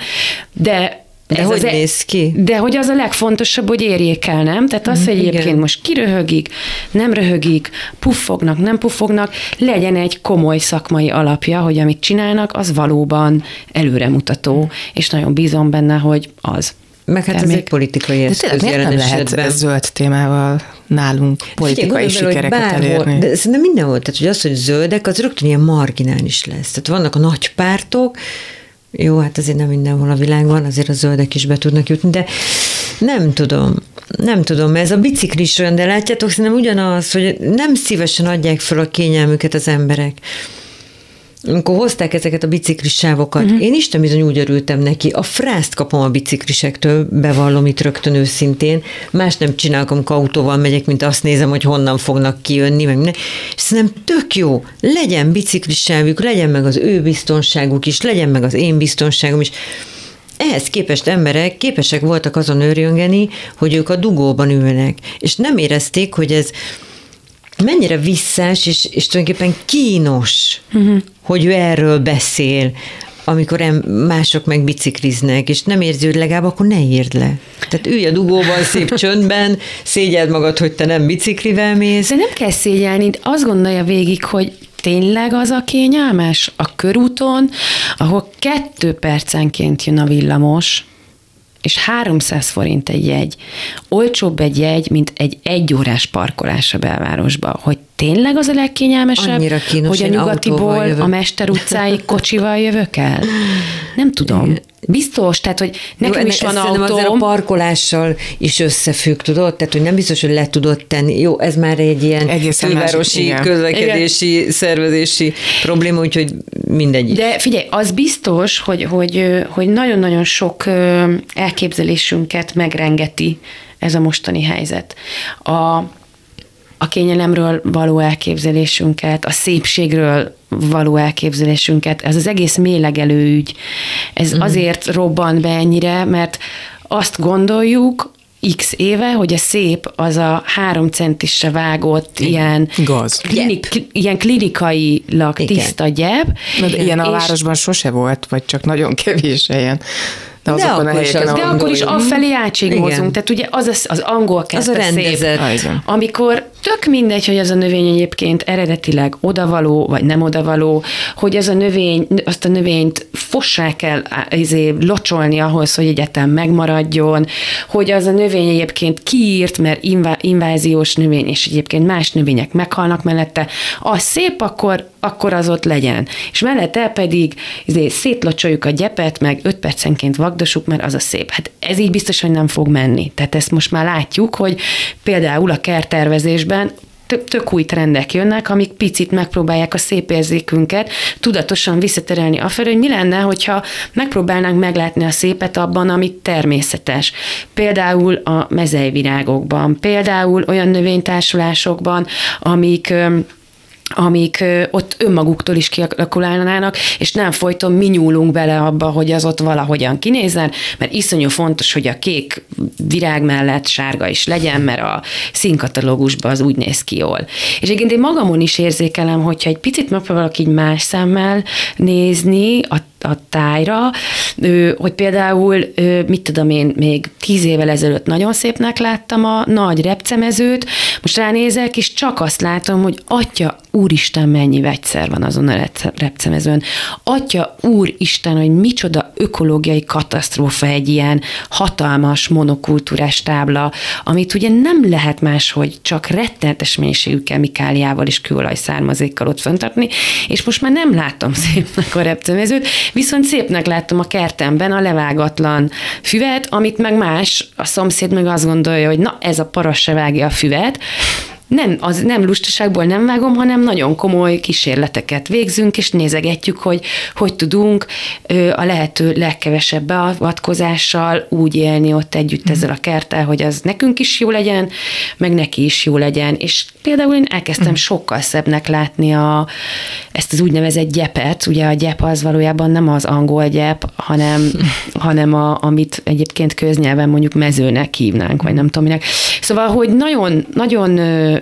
de de ez hogy az e- néz ki? De hogy az a legfontosabb, hogy érjék el, nem? Tehát az, hogy egyébként Igen. most kiröhögik, nem röhögik, puffognak, nem puffognak, legyen egy komoly szakmai alapja, hogy amit csinálnak, az valóban előremutató, és nagyon bízom benne, hogy az. Meg hát ez egy politikai eszköz de jelen nem lehet zöld témával nálunk politikai Figyelj, sikereket bárhol, elérni. De szerintem mindenhol, tehát hogy az, hogy zöldek, az rögtön ilyen marginális lesz. Tehát vannak a nagy pártok, jó, hát azért nem mindenhol a világban, azért a zöldek is be tudnak jutni, de nem tudom, nem tudom, ez a biciklis olyan, de látjátok, szerintem ugyanaz, hogy nem szívesen adják fel a kényelmüket az emberek amikor hozták ezeket a biciklisávokat, uh-huh. én Isten bizony úgy örültem neki, a frászt kapom a biciklisektől, bevallom itt rögtön őszintén, más nem csinálok, amikor autóval megyek, mint azt nézem, hogy honnan fognak kijönni, meg minden. És szerintem tök jó, legyen biciklisávjuk, legyen meg az ő biztonságuk is, legyen meg az én biztonságom is. Ehhez képest emberek képesek voltak azon őrjöngeni, hogy ők a dugóban ülnek, és nem érezték, hogy ez mennyire visszás, és, és tulajdonképpen kínos, uh-huh. hogy ő erről beszél, amikor mások meg bicikliznek, és nem érzi, hogy legalább akkor ne írd le. Tehát ülj a dugóban szép *laughs* csöndben, szégyeld magad, hogy te nem biciklivel mész. De nem kell szégyelni, azt gondolja végig, hogy tényleg az a kényelmes a körúton, ahol kettő percenként jön a villamos, és 300 forint egy jegy. Olcsóbb egy jegy, mint egy egyórás parkolás a belvárosba. Hogy tényleg az a legkényelmesebb, kínos, hogy a nyugatiból a Mester utcáig kocsival jövök el? Nem tudom. Biztos, tehát, hogy nekem Jó, is van autóm. azért a parkolással is összefügg, tudod? Tehát, hogy nem biztos, hogy le tudod tenni. Jó, ez már egy ilyen fővárosi közlekedési, igen. szervezési probléma, úgyhogy mindegy. De figyelj, az biztos, hogy, hogy, hogy nagyon-nagyon sok elképzelésünket megrengeti ez a mostani helyzet. A, a kényelemről való elképzelésünket, a szépségről való elképzelésünket. Ez az egész mélegelő ügy. Ez mm. azért robban be ennyire, mert azt gondoljuk, x éve, hogy a szép az a három centisre vágott ilyen, Gaz. Klinik, ilyen klinikailag Igen. tiszta gyeb. Na, de ilyen a városban sose volt, vagy csak nagyon kevés helyen. De, de, akkor, a helyeken, is, de akkor is afelé átségmozunk. Tehát ugye az az, az angol az a rendezett. Szép, amikor tök mindegy, hogy az a növény egyébként eredetileg odavaló, vagy nem odavaló, hogy az a növény, azt a növényt fossá kell izé, locsolni ahhoz, hogy egyetem megmaradjon, hogy az a növény egyébként kiírt, mert invá, inváziós növény, és egyébként más növények meghalnak mellette, az szép, akkor, akkor az ott legyen. És mellette pedig izé, szétlocsoljuk a gyepet, meg öt percenként vagdosuk, mert az a szép. Hát ez így biztos, hogy nem fog menni. Tehát ezt most már látjuk, hogy például a kertervezésben években tök, új trendek jönnek, amik picit megpróbálják a szép érzékünket tudatosan visszaterelni afelé, hogy mi lenne, hogyha megpróbálnánk meglátni a szépet abban, amit természetes. Például a mezejvirágokban, például olyan növénytársulásokban, amik amik ott önmaguktól is kialakulálnának, és nem folyton mi nyúlunk bele abba, hogy az ott valahogyan kinézzen, mert iszonyú fontos, hogy a kék virág mellett sárga is legyen, mert a színkatalógusban az úgy néz ki jól. És egyébként én magamon is érzékelem, hogyha egy picit megpróbálok így más szemmel nézni, a a tájra, hogy például, mit tudom én, még tíz évvel ezelőtt nagyon szépnek láttam a nagy repcemezőt, most ránézek, és csak azt látom, hogy atya, úristen, mennyi vegyszer van azon a repcemezőn. Atya, úristen, hogy micsoda ökológiai katasztrófa egy ilyen hatalmas monokultúrás tábla, amit ugye nem lehet máshogy csak rettenetes mennyiségű kemikáliával és kőolaj származékkal ott föntartani, és most már nem látom *laughs* szépnek a repcemezőt, viszont szépnek láttam a kertemben a levágatlan füvet, amit meg más, a szomszéd meg azt gondolja, hogy na, ez a paras se vágja a füvet, nem, az nem lustaságból nem vágom, hanem nagyon komoly kísérleteket végzünk, és nézegetjük, hogy hogy tudunk a lehető legkevesebb beavatkozással úgy élni ott együtt ezzel a kerttel, hogy az nekünk is jó legyen, meg neki is jó legyen. És például én elkezdtem sokkal szebbnek látni a, ezt az úgynevezett gyepet. Ugye a gyep az valójában nem az angol gyep, hanem, *laughs* hanem a, amit egyébként köznyelven mondjuk mezőnek hívnánk, vagy nem tudom minek. Szóval, hogy nagyon, nagyon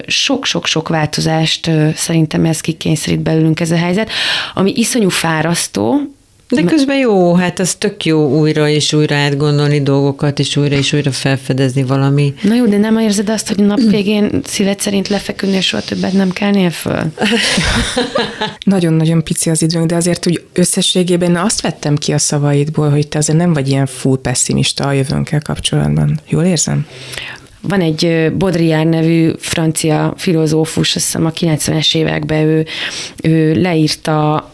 sok-sok-sok változást szerintem ez kikényszerít belőlünk ez a helyzet, ami iszonyú fárasztó, de közben jó, hát az tök jó újra és újra átgondolni dolgokat, és újra és újra felfedezni valami. Na jó, de nem érzed azt, hogy nap végén szíved szerint lefeküdni, és soha többet nem kelnél föl? *laughs* Nagyon-nagyon pici az időnk, de azért úgy összességében azt vettem ki a szavaidból, hogy te azért nem vagy ilyen full pessimista a jövőnkkel kapcsolatban. Jól érzem? Van egy Baudrillard nevű francia filozófus, azt hiszem a 90-es években ő, ő leírta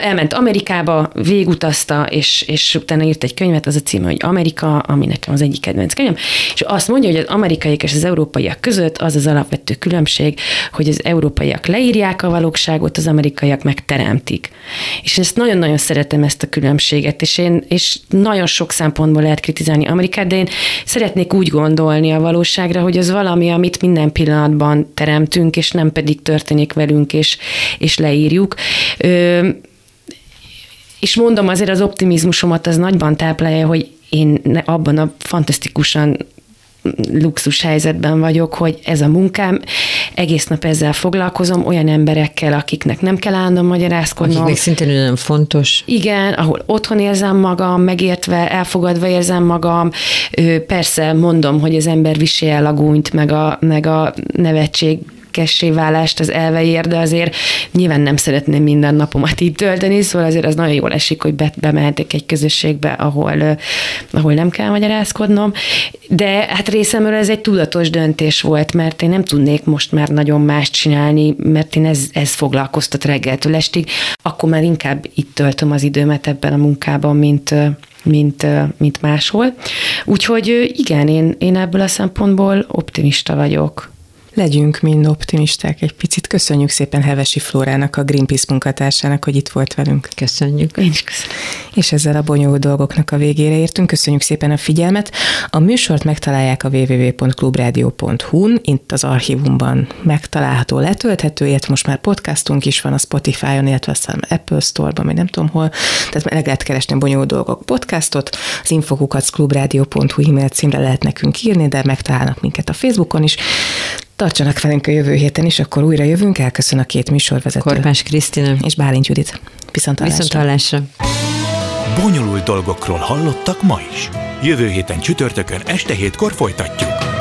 elment Amerikába, végutazta, és, és utána írt egy könyvet, az a címe, hogy Amerika, ami nekem az egyik kedvenc könyvem, és azt mondja, hogy az amerikaiak és az európaiak között az az alapvető különbség, hogy az európaiak leírják a valóságot, az amerikaiak megteremtik. És ezt nagyon-nagyon szeretem ezt a különbséget, és én és nagyon sok szempontból lehet kritizálni Amerikát, de én szeretnék úgy gondolni a valóságra, hogy az valami, amit minden pillanatban teremtünk, és nem pedig történik velünk, és, és leírjuk és mondom, azért az optimizmusomat az nagyban táplálja, hogy én abban a fantasztikusan luxus helyzetben vagyok, hogy ez a munkám, egész nap ezzel foglalkozom, olyan emberekkel, akiknek nem kell állandóan magyarázkodnom. Akiknek szintén nagyon fontos. Igen, ahol otthon érzem magam, megértve, elfogadva érzem magam. Persze mondom, hogy az ember visé el a gúnyt, meg a, meg a nevetség kessé válást az elveér, de azért nyilván nem szeretném minden napomat így tölteni, szóval azért az nagyon jól esik, hogy be, bemehetek egy közösségbe, ahol, ahol nem kell magyarázkodnom. De hát részemről ez egy tudatos döntés volt, mert én nem tudnék most már nagyon mást csinálni, mert én ez, ez foglalkoztat reggeltől estig, akkor már inkább itt töltöm az időmet ebben a munkában, mint, mint, mint máshol. Úgyhogy igen, én, én ebből a szempontból optimista vagyok. Legyünk mind optimisták egy picit. Köszönjük szépen Hevesi Flórának, a Greenpeace munkatársának, hogy itt volt velünk. Köszönjük. Én is köszönöm. És ezzel a bonyolult dolgoknak a végére értünk. Köszönjük szépen a figyelmet. A műsort megtalálják a www.clubradio.hu-n, itt az archívumban megtalálható, letölthető, illetve most már podcastunk is van a Spotify-on, illetve aztán Apple Store-ban, vagy nem tudom hol. Tehát meg lehet keresni a bonyolult dolgok podcastot. Az infokukat clubradio.hu e-mail címre lehet nekünk írni, de megtalálnak minket a Facebookon is. Tartsanak velünk a jövő héten is, akkor újra jövünk. Elköszön a két műsorvezető. Korpás Krisztina. És Bálint Judit. Viszontalásra. Viszontalásra. Bonyolult dolgokról hallottak ma is. Jövő héten csütörtökön este hétkor folytatjuk.